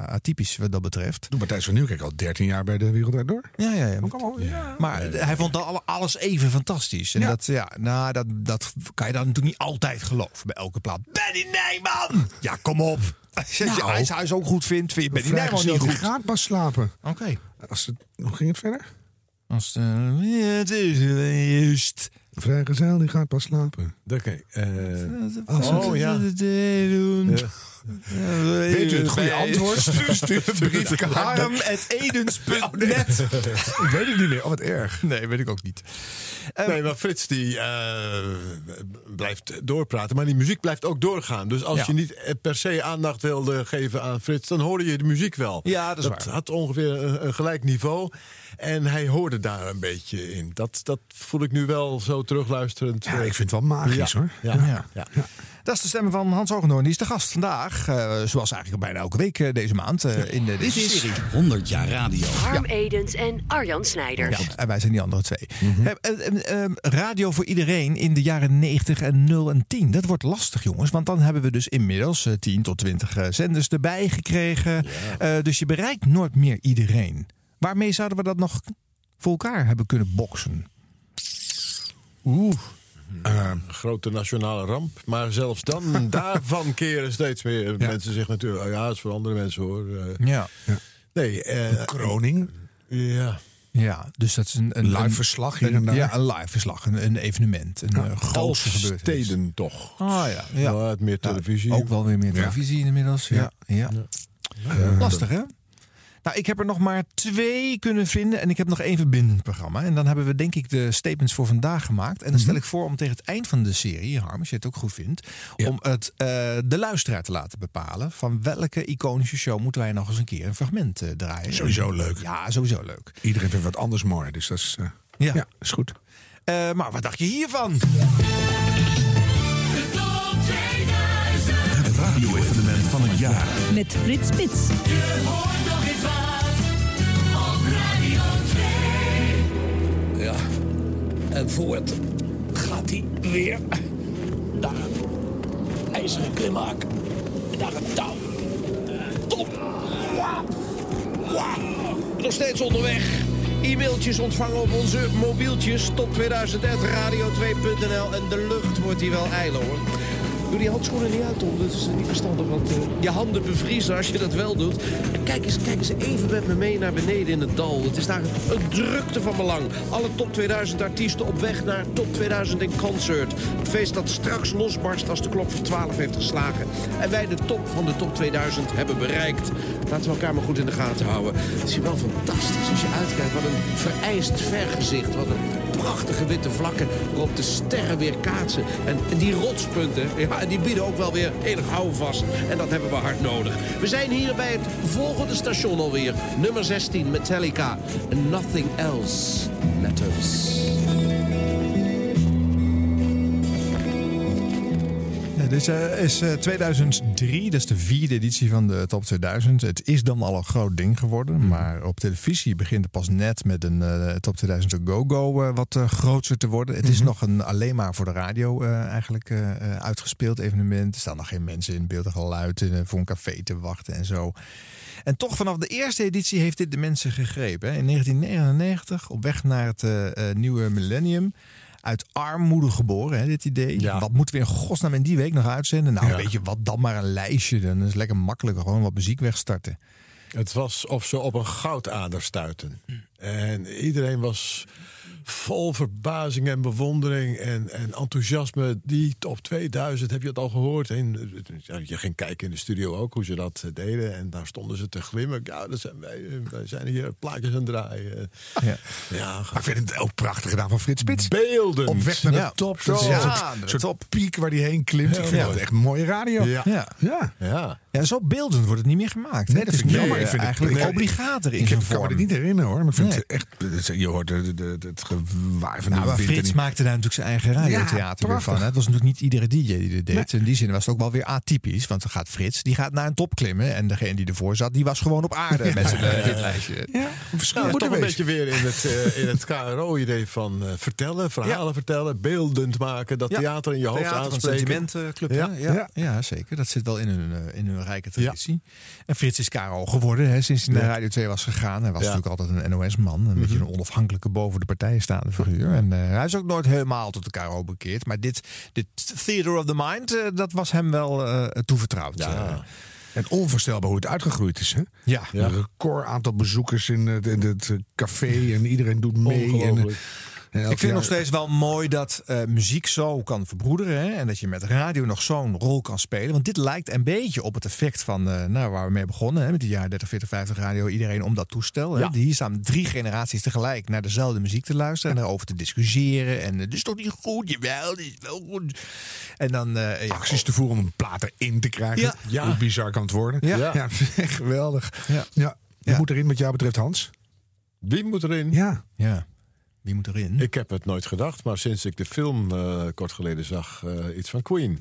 atypisch wat dat betreft. Doe Matthijs van Nieuwkerk al 13 jaar bij de Wereld Door. Ja, ja, ja. Maar hij vond al alles even fantastisch. En dat, ja, nou, dat, dat kan je dan natuurlijk niet altijd geloven bij elke plaat. Benny Nijman! Ja, kom op. Als je Nou. IJs Huis ook goed vindt, vind je Benny Nijman niet goed. gaat pas slapen. Oké. Als het, hoe ging het verder? Als het, eh, het is juist. Vrijgezel die gaat pas slapen. Oké. eh, Als het- oh ja. Weet u het goede antwoord? Stuur, een briefkaart. Harm.edens.net. Weet ik niet meer. Oh, wat erg. Nee, weet ik ook niet. nee, maar Frits die eh, blijft doorpraten. Maar die muziek blijft ook doorgaan. Dus als je niet eh, per se aandacht wilde geven aan Frits... dan hoorde je de muziek wel. Ja, dat is waar. had ongeveer een, een gelijk niveau. En hij hoorde daar een beetje in. Dat, dat voel ik nu wel zo terugluisterend. Ja, ik vind het wel magisch hoor. Ja. Ja. Dat is de stem van Hans Hogendoorn. Die is de gast vandaag. eh, zoals eigenlijk bijna elke week eh, deze maand. eh, in de, Dit is serie. 100 jaar radio. Harm Edens en Arjan Snijders. Ja, en wij zijn die andere twee. Eh, eh, eh, eh, radio voor iedereen in de jaren 90 en 0 en 10. Dat wordt lastig, jongens. Want dan hebben we dus inmiddels eh, 10 tot 20 eh, zenders erbij gekregen. Eh, dus je bereikt nooit meer iedereen. Waarmee zouden we dat nog voor elkaar hebben kunnen boksen? Oeh. Grote nationale ramp. Maar zelfs dan, daarvan keren steeds meer mensen zich natuurlijk... Oh ja, dat is voor andere mensen hoor. Eh, Ja. Nee. eh, Kroning. Ja. Ja, dus dat is een, een Live een- verslag hier een- en daar. Ja, een live verslag, een, een evenement, een ja, grootste gebeurtenis. steden toch. Ah ja, ja. Wat meer televisie. Ook wel weer meer Ja. televisie inmiddels. Ja, ja. Lastig hè? Nou, ik heb er nog maar twee kunnen vinden en ik heb nog één verbindend programma. En dan hebben we denk ik de statements voor vandaag gemaakt. En dan stel ik voor om tegen het eind van de serie, Harm, als je het ook goed vindt, om het eh, de luisteraar te laten bepalen van welke iconische show moeten wij nog eens een keer een fragment eh, draaien. Sowieso leuk. Ja, sowieso leuk. Iedereen vindt wat anders mooi, dus dat is, eh, Ja. ja, is goed. Eh, maar wat dacht je hiervan? Het radio-evenement van het jaar. Met Frits Spits. Ja, en voort gaat hij weer naar een ijzeren klimhaak, naar een touw. Top! Wauw! Wauw! Nog steeds onderweg. E-mailtjes ontvangen op onze mobieltjes. Top 2030 radio2.nl. En de lucht wordt hier wel ijler hoor. Doe die handschoenen niet uit, Tom. Dat is niet verstandig, want eh, je handen bevriezen als je dat wel doet. En kijk eens, kijk eens even met me mee naar beneden in het dal. Het is daar een drukte van belang. Alle top 2000 artiesten op weg naar top 2000 in concert. Het feest dat straks losbarst als de klok van 12 heeft geslagen. En wij de top van de top 2000 hebben bereikt. Laten we elkaar maar goed in de gaten houden. Het is hier wel fantastisch als je uitkijkt. Wat een vereist vergezicht. Wat een prachtige witte vlakken waarop de sterren weer kaatsen. En, en die rotspunten, ja, die bieden ook wel weer enig houvast. En dat hebben we hard nodig. We zijn hier bij het volgende station alweer. Nummer 16, Metallica. Nothing else matters. Ja, dit eh, is eh, 2003, dat is de vierde editie van de Top 2000. Het is dan al een groot ding geworden, maar op televisie begint het pas net met een eh, Top 2000 Go-Go eh, wat eh, groter te worden. Het is nog een alleen maar voor de radio eh, eigenlijk eh, eh, uitgespeeld evenement. Er staan nog geen mensen in beeld en geluid eh, voor een café te wachten en zo. En toch vanaf de eerste editie heeft dit de mensen gegrepen. hè. In 1999, op weg naar het eh, eh, nieuwe millennium uit armoede geboren, hè, dit idee. Wat moeten we in godsnaam in die week nog uitzenden? Nou, Ja. weet je wat, dan maar een lijstje. Dan is het lekker makkelijk gewoon wat muziek wegstarten. Het was of ze op een goudader stuiten. En iedereen was vol verbazing en bewondering en, en enthousiasme. Die top 2000, heb je het al gehoord? En, ja, je ging kijken in de studio ook hoe ze dat eh, deden. En daar stonden ze te glimmen. Ja, dat zijn wij, eh, wij zijn hier plaatjes aan het draaien. Ja. Ja, Maar ik vind het ook prachtig gedaan van Frits Spits. Beelden. Op weg naar Ja. de top. Dat Ja, een soort, soort piek waar hij heen klimt. Ik vind Ja. het echt mooie radio. Ja. Ja. Ja. Ja. Ja, zo beeldend wordt het niet meer gemaakt. Nee, hè? dat vind ik jammer. nu, Ik vind eh, het- eigenlijk ik- obligater in Ik kan me het niet herinneren hoor. Maar ik vind Nee. het echt. Je hoort de, de, de- het gewaar van de Nou, maar wind. en Frits maakte daar natuurlijk zijn eigen radiotheater Ja, van. hè. Het was natuurlijk niet iedere DJ die dit deed. In die zin was het ook wel weer atypisch. Want dan gaat Frits, die gaat naar een top klimmen. En degene die ervoor zat, die was gewoon op aarde met zijn eh, hitlijstje. Ja, verschil Nou, moet toch een beetje weer in het, eh, in het KRO-idee van eh, vertellen, verhalen vertellen, beeldend maken, dat Ja. theater in je hoofd Theater van aanspreken. Sentimentenclub. Ja. Ja. Ja. Ja. ja, zeker. Dat zit wel in hun, in hun rijke traditie. En Frits is KRO geworden hè, sinds hij naar Radio 2 was gegaan. Hij was Ja. natuurlijk altijd een NOS-man. Een beetje een onafhankelijke boven de partijen staande figuur. En eh, hij is ook nooit helemaal tot de KRO bekeerd. Maar dit, dit Theater of the Mind, eh, dat was hem wel eh, toevertrouwd. Ja. En onvoorstelbaar hoe het uitgegroeid is. Hè? ja. Een record aantal bezoekers in het, in het café en iedereen doet mee. En, Ongelooflijk. en elk Ik vind jaar- het nog steeds wel mooi dat eh, muziek zo kan verbroederen. Hè? En dat je met radio nog zo'n rol kan spelen. Want dit lijkt een beetje op het effect van eh, nou, waar we mee begonnen. Hè? Met die jaar 30, 40, 50 radio. Iedereen om dat toestel. Hè? Ja. Hier staan drie generaties tegelijk naar dezelfde muziek te luisteren. En erover te discussiëren. En eh, dit is toch niet goed? Jawel, dit is wel goed. En dan... eh, ja, acties te voeren om een plaat erin te krijgen. Ja. Hoe bizar kan het worden? Ja. geweldig. Ja. Ja. Wie Ja. moet erin wat jou betreft, Hans? Wie moet erin? Ja. ja. Wie moet erin? Ik heb het nooit gedacht, maar sinds ik de film eh, kort geleden zag, eh, iets van Queen.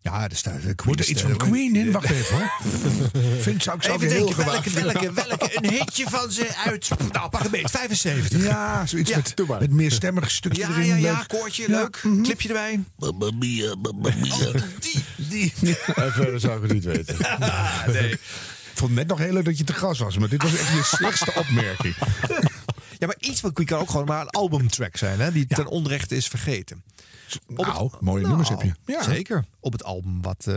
Ja, er staat... de Moet er iets van Queen in? Wacht even hoor. Vind, zou ik zelf Even heel denken, welke, welke, welke, een hitje van ze uit... Nou, pak een beet, 75. Ja, zoiets Ja, met, met meer stemmige stukjes Ja, erin. ja, ja, leuk. koortje, Ja, leuk. mhm. Clipje erbij. Mamma mia, mamma mia. Die, die. En verder zou ik het niet weten. nee. Ik vond het net nog heel leuk dat je te gast was, maar dit was echt je slechtste opmerking. Ja, maar iets wat kan ook gewoon maar een albumtrack zijn, hè? Die ten onrechte is vergeten. Op Nou, mooie nummers heb je. Ja. Zeker. Op het album wat, eh,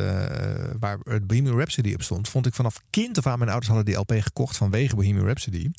waar het Bohemian Rhapsody op stond, vond ik vanaf kind af aan. Mijn ouders hadden die LP gekocht vanwege Bohemian Rhapsody.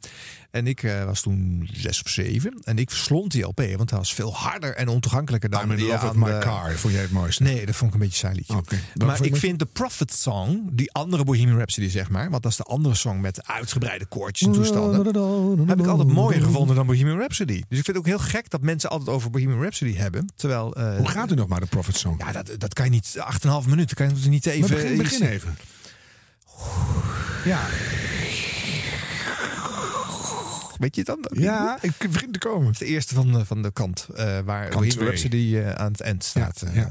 En ik eh, was toen zes of zeven. En ik verslond die LP, want hij was veel harder en ontoegankelijker dan I'm in love with aan my de- car. Vond jij het mooiste? Nee, dat vond ik een beetje saai liedje. Maar ik vind de Prophet Song, die andere Bohemian Rhapsody zeg maar, want dat is de andere song met uitgebreide koortjes en toestanden, heb ik altijd mooier gevonden dan Bohemian Rhapsody. Dus ik vind het ook heel gek dat mensen altijd over Bohemian Rhapsody hebben, terwijl... eh, Hoe gaat u nog maar, de Prophet Song? Ja, dat, dat kan je niet, 8,5 minuten, kan je niet even... Maar begin, begin even. Ja. Weet je het dan? Ja, ik begin te komen. Het is de eerste van de, van de kant, eh, waar Kant. Rhapsody eh, aan het eind staat. eh. ja.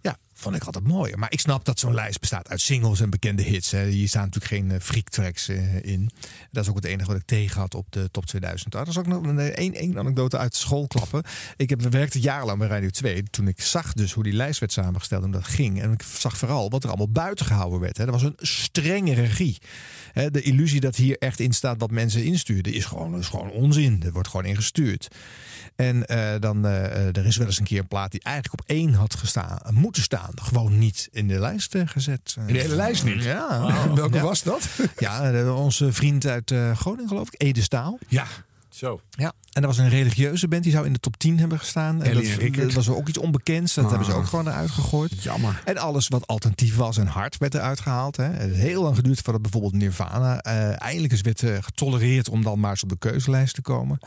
Ja, vond ik altijd mooi. Maar ik snap dat zo'n lijst bestaat uit singles en bekende hits. Hè. Hier staan natuurlijk geen eh, freak tracks eh, in. Dat is ook het enige wat ik tegen had op de top 2000. Ah, Dat is ook nog een één, één anekdote uit school klappen. Ik heb werkte jarenlang bij Radio 2. Toen ik zag dus hoe die lijst werd samengesteld en dat ging. En ik zag vooral wat er allemaal buiten gehouden werd. Hè. Er was een strenge regie. Hè, de illusie dat hier echt in staat wat mensen instuurden is gewoon, gewoon onzin. Er wordt gewoon ingestuurd. En eh, dan, eh, eh, er is wel eens een keer een plaat die eigenlijk op één had gestaan, moeten staan. Gewoon niet in de lijst eh, gezet. In de hele lijst niet? Ja. Ah, welke Ja. was dat? Ja, eh, onze vriend uit eh, Groningen geloof ik, Ede Staal. Ja. Zo. Ja, en er was een religieuze band die zou in de top 10 hebben gestaan. En Ellie dat, en dat was ook iets onbekends. Dat Ah. hebben ze ook gewoon eruit gegooid. Jammer. En alles wat alternatief was en hard werd eruit gehaald. Hè. Het heeft heel lang geduurd voordat bijvoorbeeld Nirvana eh, eindelijk eens werd eh, getolereerd om dan maar eens op de keuzelijst te komen.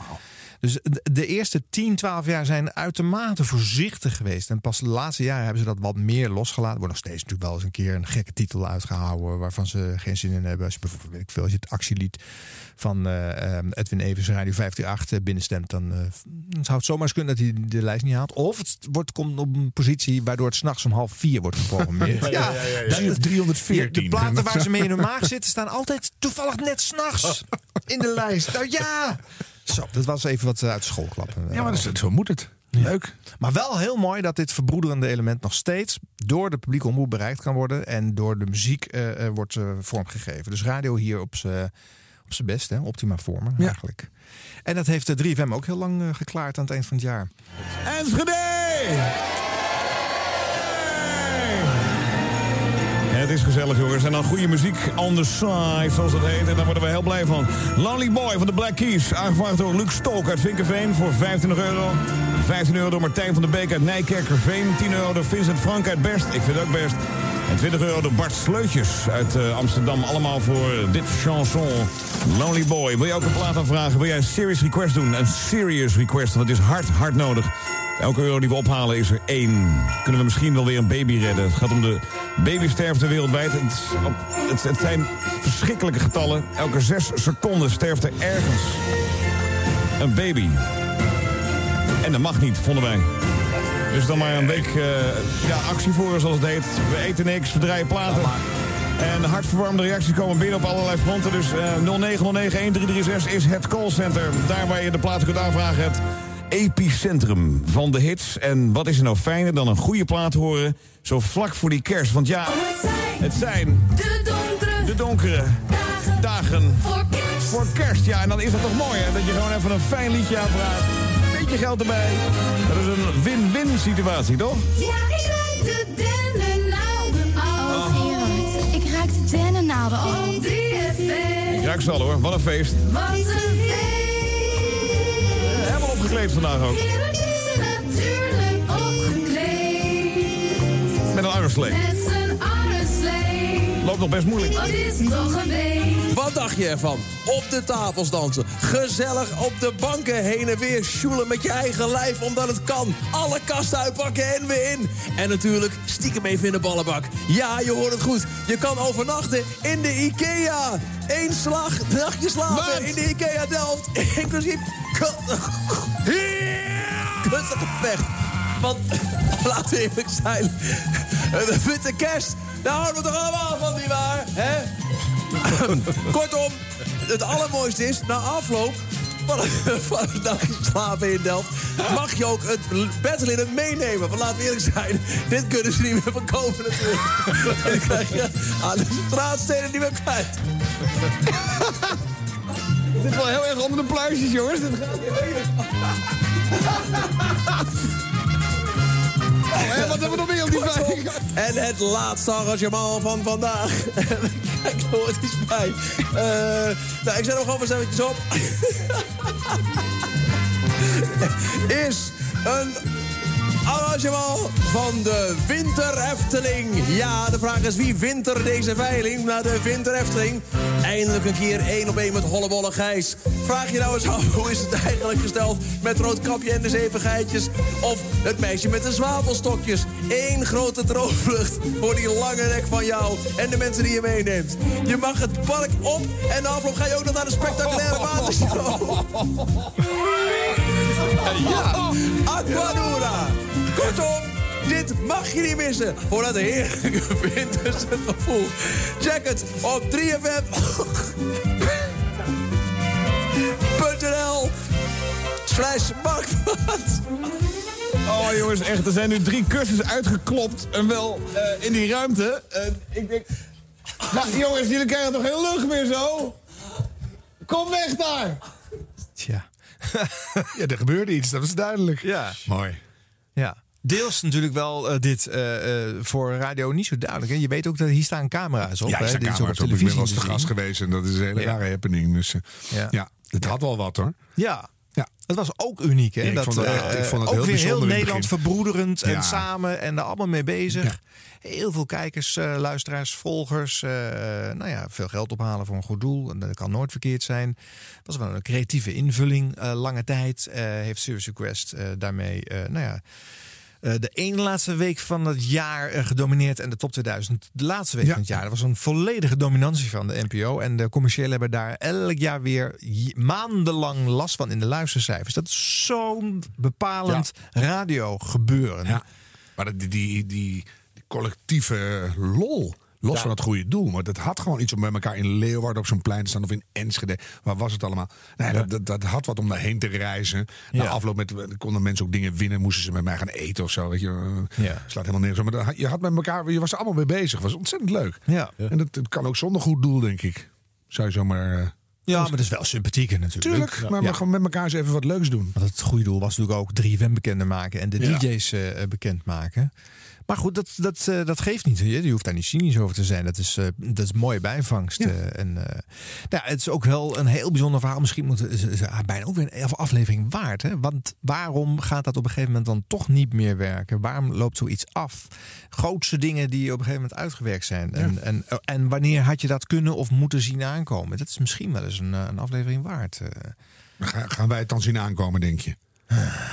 Dus de, eerste 10, 12 jaar zijn uitermate voorzichtig geweest. En pas de laatste jaren hebben ze dat wat meer losgelaten. Er wordt nog steeds natuurlijk wel eens een keer een gekke titel uitgehouden waarvan ze geen zin in hebben. Als je bijvoorbeeld, weet ik veel, als je het actielied van eh, eh, Edwin Evers Radio 538 eh, binnenstemt, dan, eh, dan zou het zomaar eens kunnen dat hij de lijst niet haalt. Of het wordt, komt op een positie waardoor het s'nachts om half vier wordt geprogrammeerd. Ja, ja, ja, ja, ja. dat- 314. De platen waar ze mee in hun maag zitten staan altijd toevallig net s'nachts in de lijst. Nou ja! Zo, dat was even wat eh, uit school klappen. Ja, maar dat is- zo moet het. Leuk. Maar wel heel mooi dat dit verbroederende element nog steeds door de publieke omroep bereikt kan worden. En door de muziek eh, eh, wordt eh, vormgegeven. Dus radio hier op zijn best, hè? optima vormen eigenlijk. En dat heeft de 3FM ook heel lang geklaard aan het eind van het jaar. Enschede! Het is gezellig, jongens. En dan goede muziek on the side, zoals dat heet. En daar worden we heel blij van. Lonely Boy van de Black Keys. Aangevraagd door Luc Stolk uit Vinkenveen voor 25 euro. 15 euro door Martijn van der Beek uit Nijkerkerveen. 10 euro door Vincent Frank uit Best. Ik vind ook best. En 20 euro door Bart Sleutjes uit eh, Amsterdam. Allemaal voor dit chanson. Lonely Boy. Wil je ook een plaat aanvragen? Wil jij een serious request doen? Een serious request, want het is hard, hard nodig. Elke euro die we ophalen is er één. Kunnen we misschien wel weer een baby redden. Het gaat om de babysterfte wereldwijd. Het, op- het, het zijn verschrikkelijke getallen. Elke zes seconden sterft er ergens een baby. En dat mag niet, vonden wij. Dus dan maar een week eh, ja, actie voor, zoals het heet. We eten niks, we draaien platen. En hartverwarmde reacties komen binnen op allerlei fronten. Dus eh 0909-1336 is het callcenter. Daar waar je de platen kunt aanvragen. Het epicentrum van de hits. En wat is er nou fijner dan een goede plaat horen... zo vlak voor die kerst. Want ja, het zijn De donkere de donkere dagen voor kerst. voor kerst. Ja, en dan is het toch mooi hè, dat je gewoon even een fijn liedje aanvraagt. Beetje geld erbij. Dat is een win-win situatie, toch? Ja, ik ruik de dennennaalden al. Oh. Gerard, ik ruik de dennennaalden al. Op 3FM. Ik ruik ze al hoor, wat een feest. Wat een feest. Opgekleed vandaag ook. Natuurlijk opgekleed. Met een armslee. Loopt nog best moeilijk. Wat is toch een week. Wat dacht je ervan? Op de tafels dansen. Gezellig op de banken heen en weer sjoelen met je eigen lijf omdat het kan. Alle kasten uitpakken en weer in. En natuurlijk stiekem even in de ballenbak. Ja, je hoort het goed. Je kan overnachten in de IKEA. Eén slag, nachtje slapen in de IKEA Delft. Inclusief... Kunstig gevecht. Want, laten we eerlijk zijn. De witte kerst, daar houden we toch allemaal van, nietwaar? Hè? Kortom, het allermooiste is, na afloop van, het nachtje slapen in Delft... mag je ook het bedlinnen meenemen. Want laten we eerlijk zijn, dit kunnen ze niet meer verkopen natuurlijk. En dan krijg je aan de straatsteden niet meer kwijt. Het zit wel heel erg onder de pluisjes, jongens. Dit gaat Oh, hè, wat hebben we nog meer op die vijf? En het laatste arrangement van vandaag. Kijk, er hoort iets bij. Eh, nou, ik zet hem gewoon maar eventjes op. Is een arrangement van de Winter Efteling. Ja, de vraag is wie wint er deze veiling naar de Winter Efteling? Eindelijk een keer één op één met Hollebolle Gijs. Vraag je nou eens af, hoe is het eigenlijk gesteld met Roodkapje en de zeven geitjes? Of het meisje met de zwavelstokjes? Eén grote droomvlucht voor die lange nek van jou en de mensen die je meeneemt. Je mag het park op en na afloop ga je ook nog naar de spectaculaire watershow. Ja, Aquadura. Kortom, dit mag je niet missen voor dat heerlijke winterse gevoel. Check het op 3fm.nl slash. Oh jongens, echt, er zijn nu drie cursussen uitgeklopt. En wel eh, in die ruimte. En ik denk... Nou, jongens, jullie krijgen toch geen lucht meer zo? Kom weg daar! Tja. ja, er gebeurde iets, dat was duidelijk. Ja. Mooi. Ja. Deels natuurlijk wel eh, dit eh, eh, voor radio niet zo duidelijk. Hè? Je weet ook dat hier staan camera's op. Ja, ook camera's op. Ik ben televisie wel eens te gast geweest en dat is een hele Ja. rare happening. Dus Ja. ja. het had wel wat hoor. Ja. Ja. Het was ook uniek, hè? Ja, ik dat, vond het echt- ik vond het ook heel weer heel Nederland verbroederend Ja. en samen en daar allemaal mee bezig. Heel veel kijkers, luisteraars, volgers. nou ja, veel geld ophalen voor een goed doel. En dat kan nooit verkeerd zijn. was wel een creatieve invulling. lange tijd heeft Serious Request daarmee, nou ja... eh, de ene laatste week van het jaar eh, gedomineerd en de top 2000 de laatste week Ja. van het jaar. Dat was een volledige dominantie van de NPO. En de commerciële hebben daar elk jaar weer maandenlang last van in de luistercijfers. Dat is zo'n bepalend radio gebeuren. Ja. Maar die, die, die collectieve lol. Los Ja. van het goede doel. Maar dat had gewoon iets om bij elkaar in Leeuwarden op zo'n plein te staan. Of in Enschede. Waar was het allemaal? Nee, dat, dat, dat had wat om daarheen te reizen. Na Ja. afloop met, konden mensen ook dingen winnen. Moesten ze met mij gaan eten of zo. Weet je. Ja. Slaat helemaal nergens op. Maar dat je had met elkaar, je was er allemaal mee bezig. was ontzettend leuk. Ja. En dat, dat kan ook zonder goed doel, denk ik. Zou je zomaar... eh, Ja, maar dat is wel sympathieker natuurlijk. Tuurlijk, maar we Ja. gewoon met elkaar eens even wat leuks doen. Want het goede doel was natuurlijk ook 3FM bekender maken en de Ja. DJ's eh bekend maken. Maar goed, dat, dat, eh, dat geeft niet. Je hoeft daar niet cynisch over te zijn. Dat is, eh, dat is mooie bijvangst. eh, en, eh, nou, ja, het is ook wel een heel bijzonder verhaal. Misschien moet het is bijna ook weer een aflevering waard. Hè? Want waarom gaat dat op een gegeven moment dan toch niet meer werken? Waarom loopt zoiets af? Grootste dingen die op een gegeven moment uitgewerkt zijn. En, en, en wanneer had je dat kunnen of moeten zien aankomen? Dat is misschien wel eens een, een aflevering waard. Ga- Gaan wij het dan zien aankomen, denk je?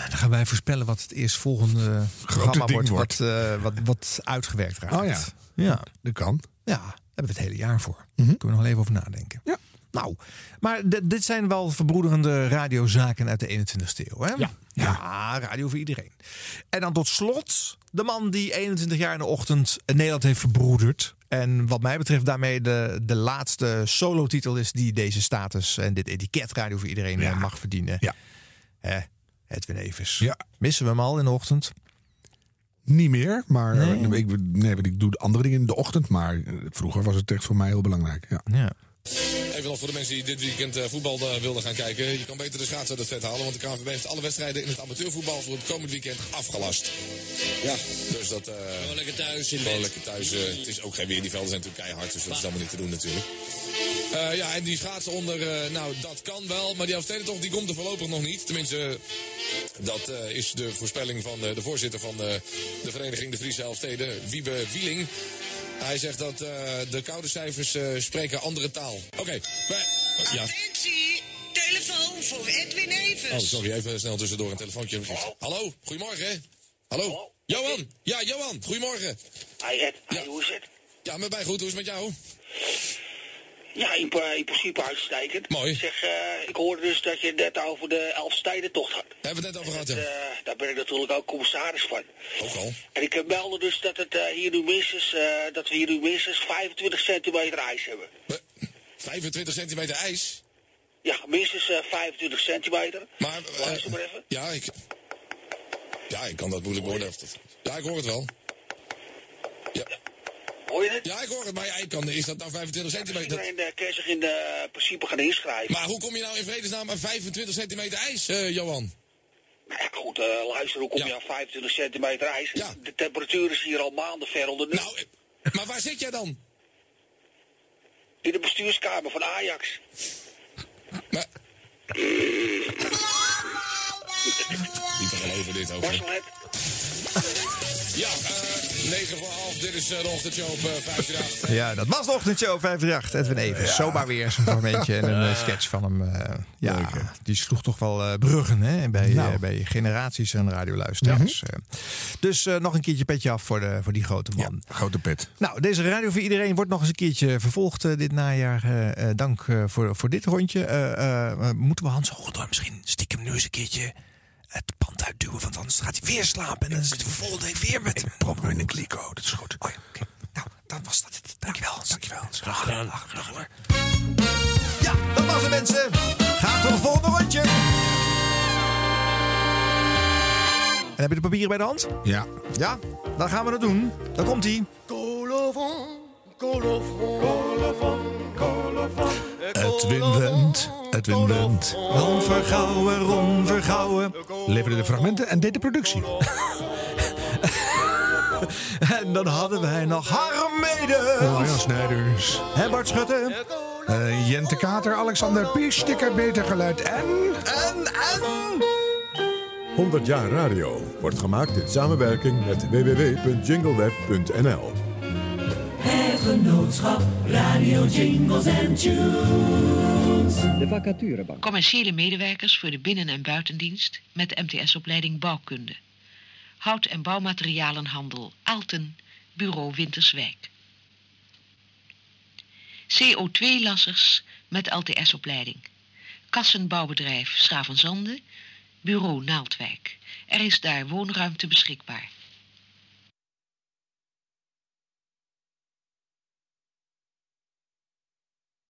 Dan gaan wij voorspellen wat het eerstvolgende programma wordt, wordt. Wat, eh, wat, wat uitgewerkt raakt. Oh ja. Ja, Dat kan. ja, daar hebben we het hele jaar voor. Mhm. Kunnen we nog even over nadenken. Ja. Nou, maar dit zijn wel verbroederende radiozaken uit de 21ste eeuw. Hè? Ja. ja, radio voor iedereen. En dan tot slot de man die 21 jaar in de ochtend Nederland heeft verbroederd. En wat mij betreft daarmee de, de laatste solotitel is die deze status en dit etiket radio voor iedereen Ja. eh, mag verdienen. Ja. Hè, Edwin Evers. Ja. Missen we hem al in de ochtend? Niet meer, maar Nee? eh, ik, nee, ik doe andere dingen in de ochtend. Maar eh, vroeger was het echt voor mij heel belangrijk. Ja. Ja. Even nog voor de mensen die dit weekend eh, voetbal eh, wilden gaan kijken. Je kan beter de schaatsen uit het vet halen, want de KNVB heeft alle wedstrijden in het amateurvoetbal voor het komend weekend afgelast. Ja, dus dat... gewoon lekker thuis. Gewoon lekker thuis. het is ook geen weer, die velden zijn natuurlijk keihard, dus dat is allemaal niet te doen natuurlijk. Ja, en die schaatsen onder, nou dat kan wel, maar die Elfstedentocht die komt er voorlopig nog niet. Tenminste, dat is de voorspelling van de voorzitter van de vereniging De Friese Elfsteden, Wiebe Wieling. Hij zegt dat eh, de koude cijfers eh, spreken andere taal. Oké, wij- ja. Attentie, telefoon voor Edwin Evers. Oh, sorry, even snel tussendoor een telefoontje. Hallo, goedemorgen. Hallo. Johan. Ja, Johan, goedemorgen. Hi Ed, hey, hoe is het? Ja, met mij goed. Hoe is het met jou? Ja, in, pri- in principe uitstekend. Mooi. Zeg, eh, ik hoorde dus dat je net over de Elfstedentocht had. Daar hebben we het net over gehad, ja. eh, daar ben ik natuurlijk ook commissaris van. Ook al. En ik meldde dus dat, het, eh, hier nu minstens, eh, dat we hier nu minstens 25 centimeter ijs hebben. 25 centimeter ijs. Ja, minstens eh, 25 centimeter. Maar, eh, Luister maar even. Ja, ik... Ja, ik kan dat moeilijk worden. Ja, ik hoor het wel. Ja. Hoor je het? Ja, ik hoor het, maar ja, ik kan, is dat nou 25 centimeter? Iedereen eh, kan zich in de principe gaan inschrijven. Maar hoe kom je nou in vredesnaam aan 25 centimeter ijs, eh, Johan? Nou ja, goed, eh, luister, hoe kom je aan 25 centimeter ijs? De temperatuur is hier al maanden ver onder nul. Nou, maar waar zit jij dan? In de bestuurskamer van Ajax. Maar... Niet te geloven dit ook. Ja, eh 9 voor half, dit is eh, de ochtendshow op 538. Ja, dat was de ochtendshow 538. Edwin Evers. Zomaar weer zo'n fragmentje en een sketch van hem. ja, die sloeg toch wel bruggen hè, bij, Nou. bij generaties en radioluisteraars. Eh, Dus nog een keertje petje af voor, de, voor die grote man. Grote pet. Nou, deze radio voor iedereen wordt nog eens een keertje vervolgd dit najaar. Dank voor, voor dit rondje. Moeten we Hans Hogendorp misschien stiekem nu eens een keertje het pand uitduwen? Want anders gaat hij weer slapen en dan zitten we volgende week weer met... Ik prop in een kliko, dat is goed. Oh ja, oké. Nou, dan was dat het. Dankjewel Hans. Dankjewel Hans. Graag gedaan. Graag gedaan. Ja, dat was het mensen. Gaat tot het volgende rondje. En heb je de papieren bij de hand? Ja. Ja, dan gaan we dat doen. Dan komt hij. Edwin Wendt, Edwin Wendt. Ron Vergouwen, Ron Vergouwen. Leverde de fragmenten en deed de productie. En dan hadden wij nog Harm Mede. Marjan Snijders. En Bart Schutte. Eh, Jente Kater, Alexander Pies, Sticker Beter Geluid en... En, en... 100 jaar radio wordt gemaakt in samenwerking met www.jingleweb.nl. Het genootschap Radio Jingles and Tunes. De vacaturebank. Commerciële medewerkers voor de binnen- en buitendienst met de MTS-opleiding Bouwkunde. Hout- en bouwmaterialenhandel Aalten, Bureau Winterswijk. CO2-lassers met LTS-opleiding. Kassenbouwbedrijf Schavenzande, Bureau Naaldwijk. Er is daar woonruimte beschikbaar.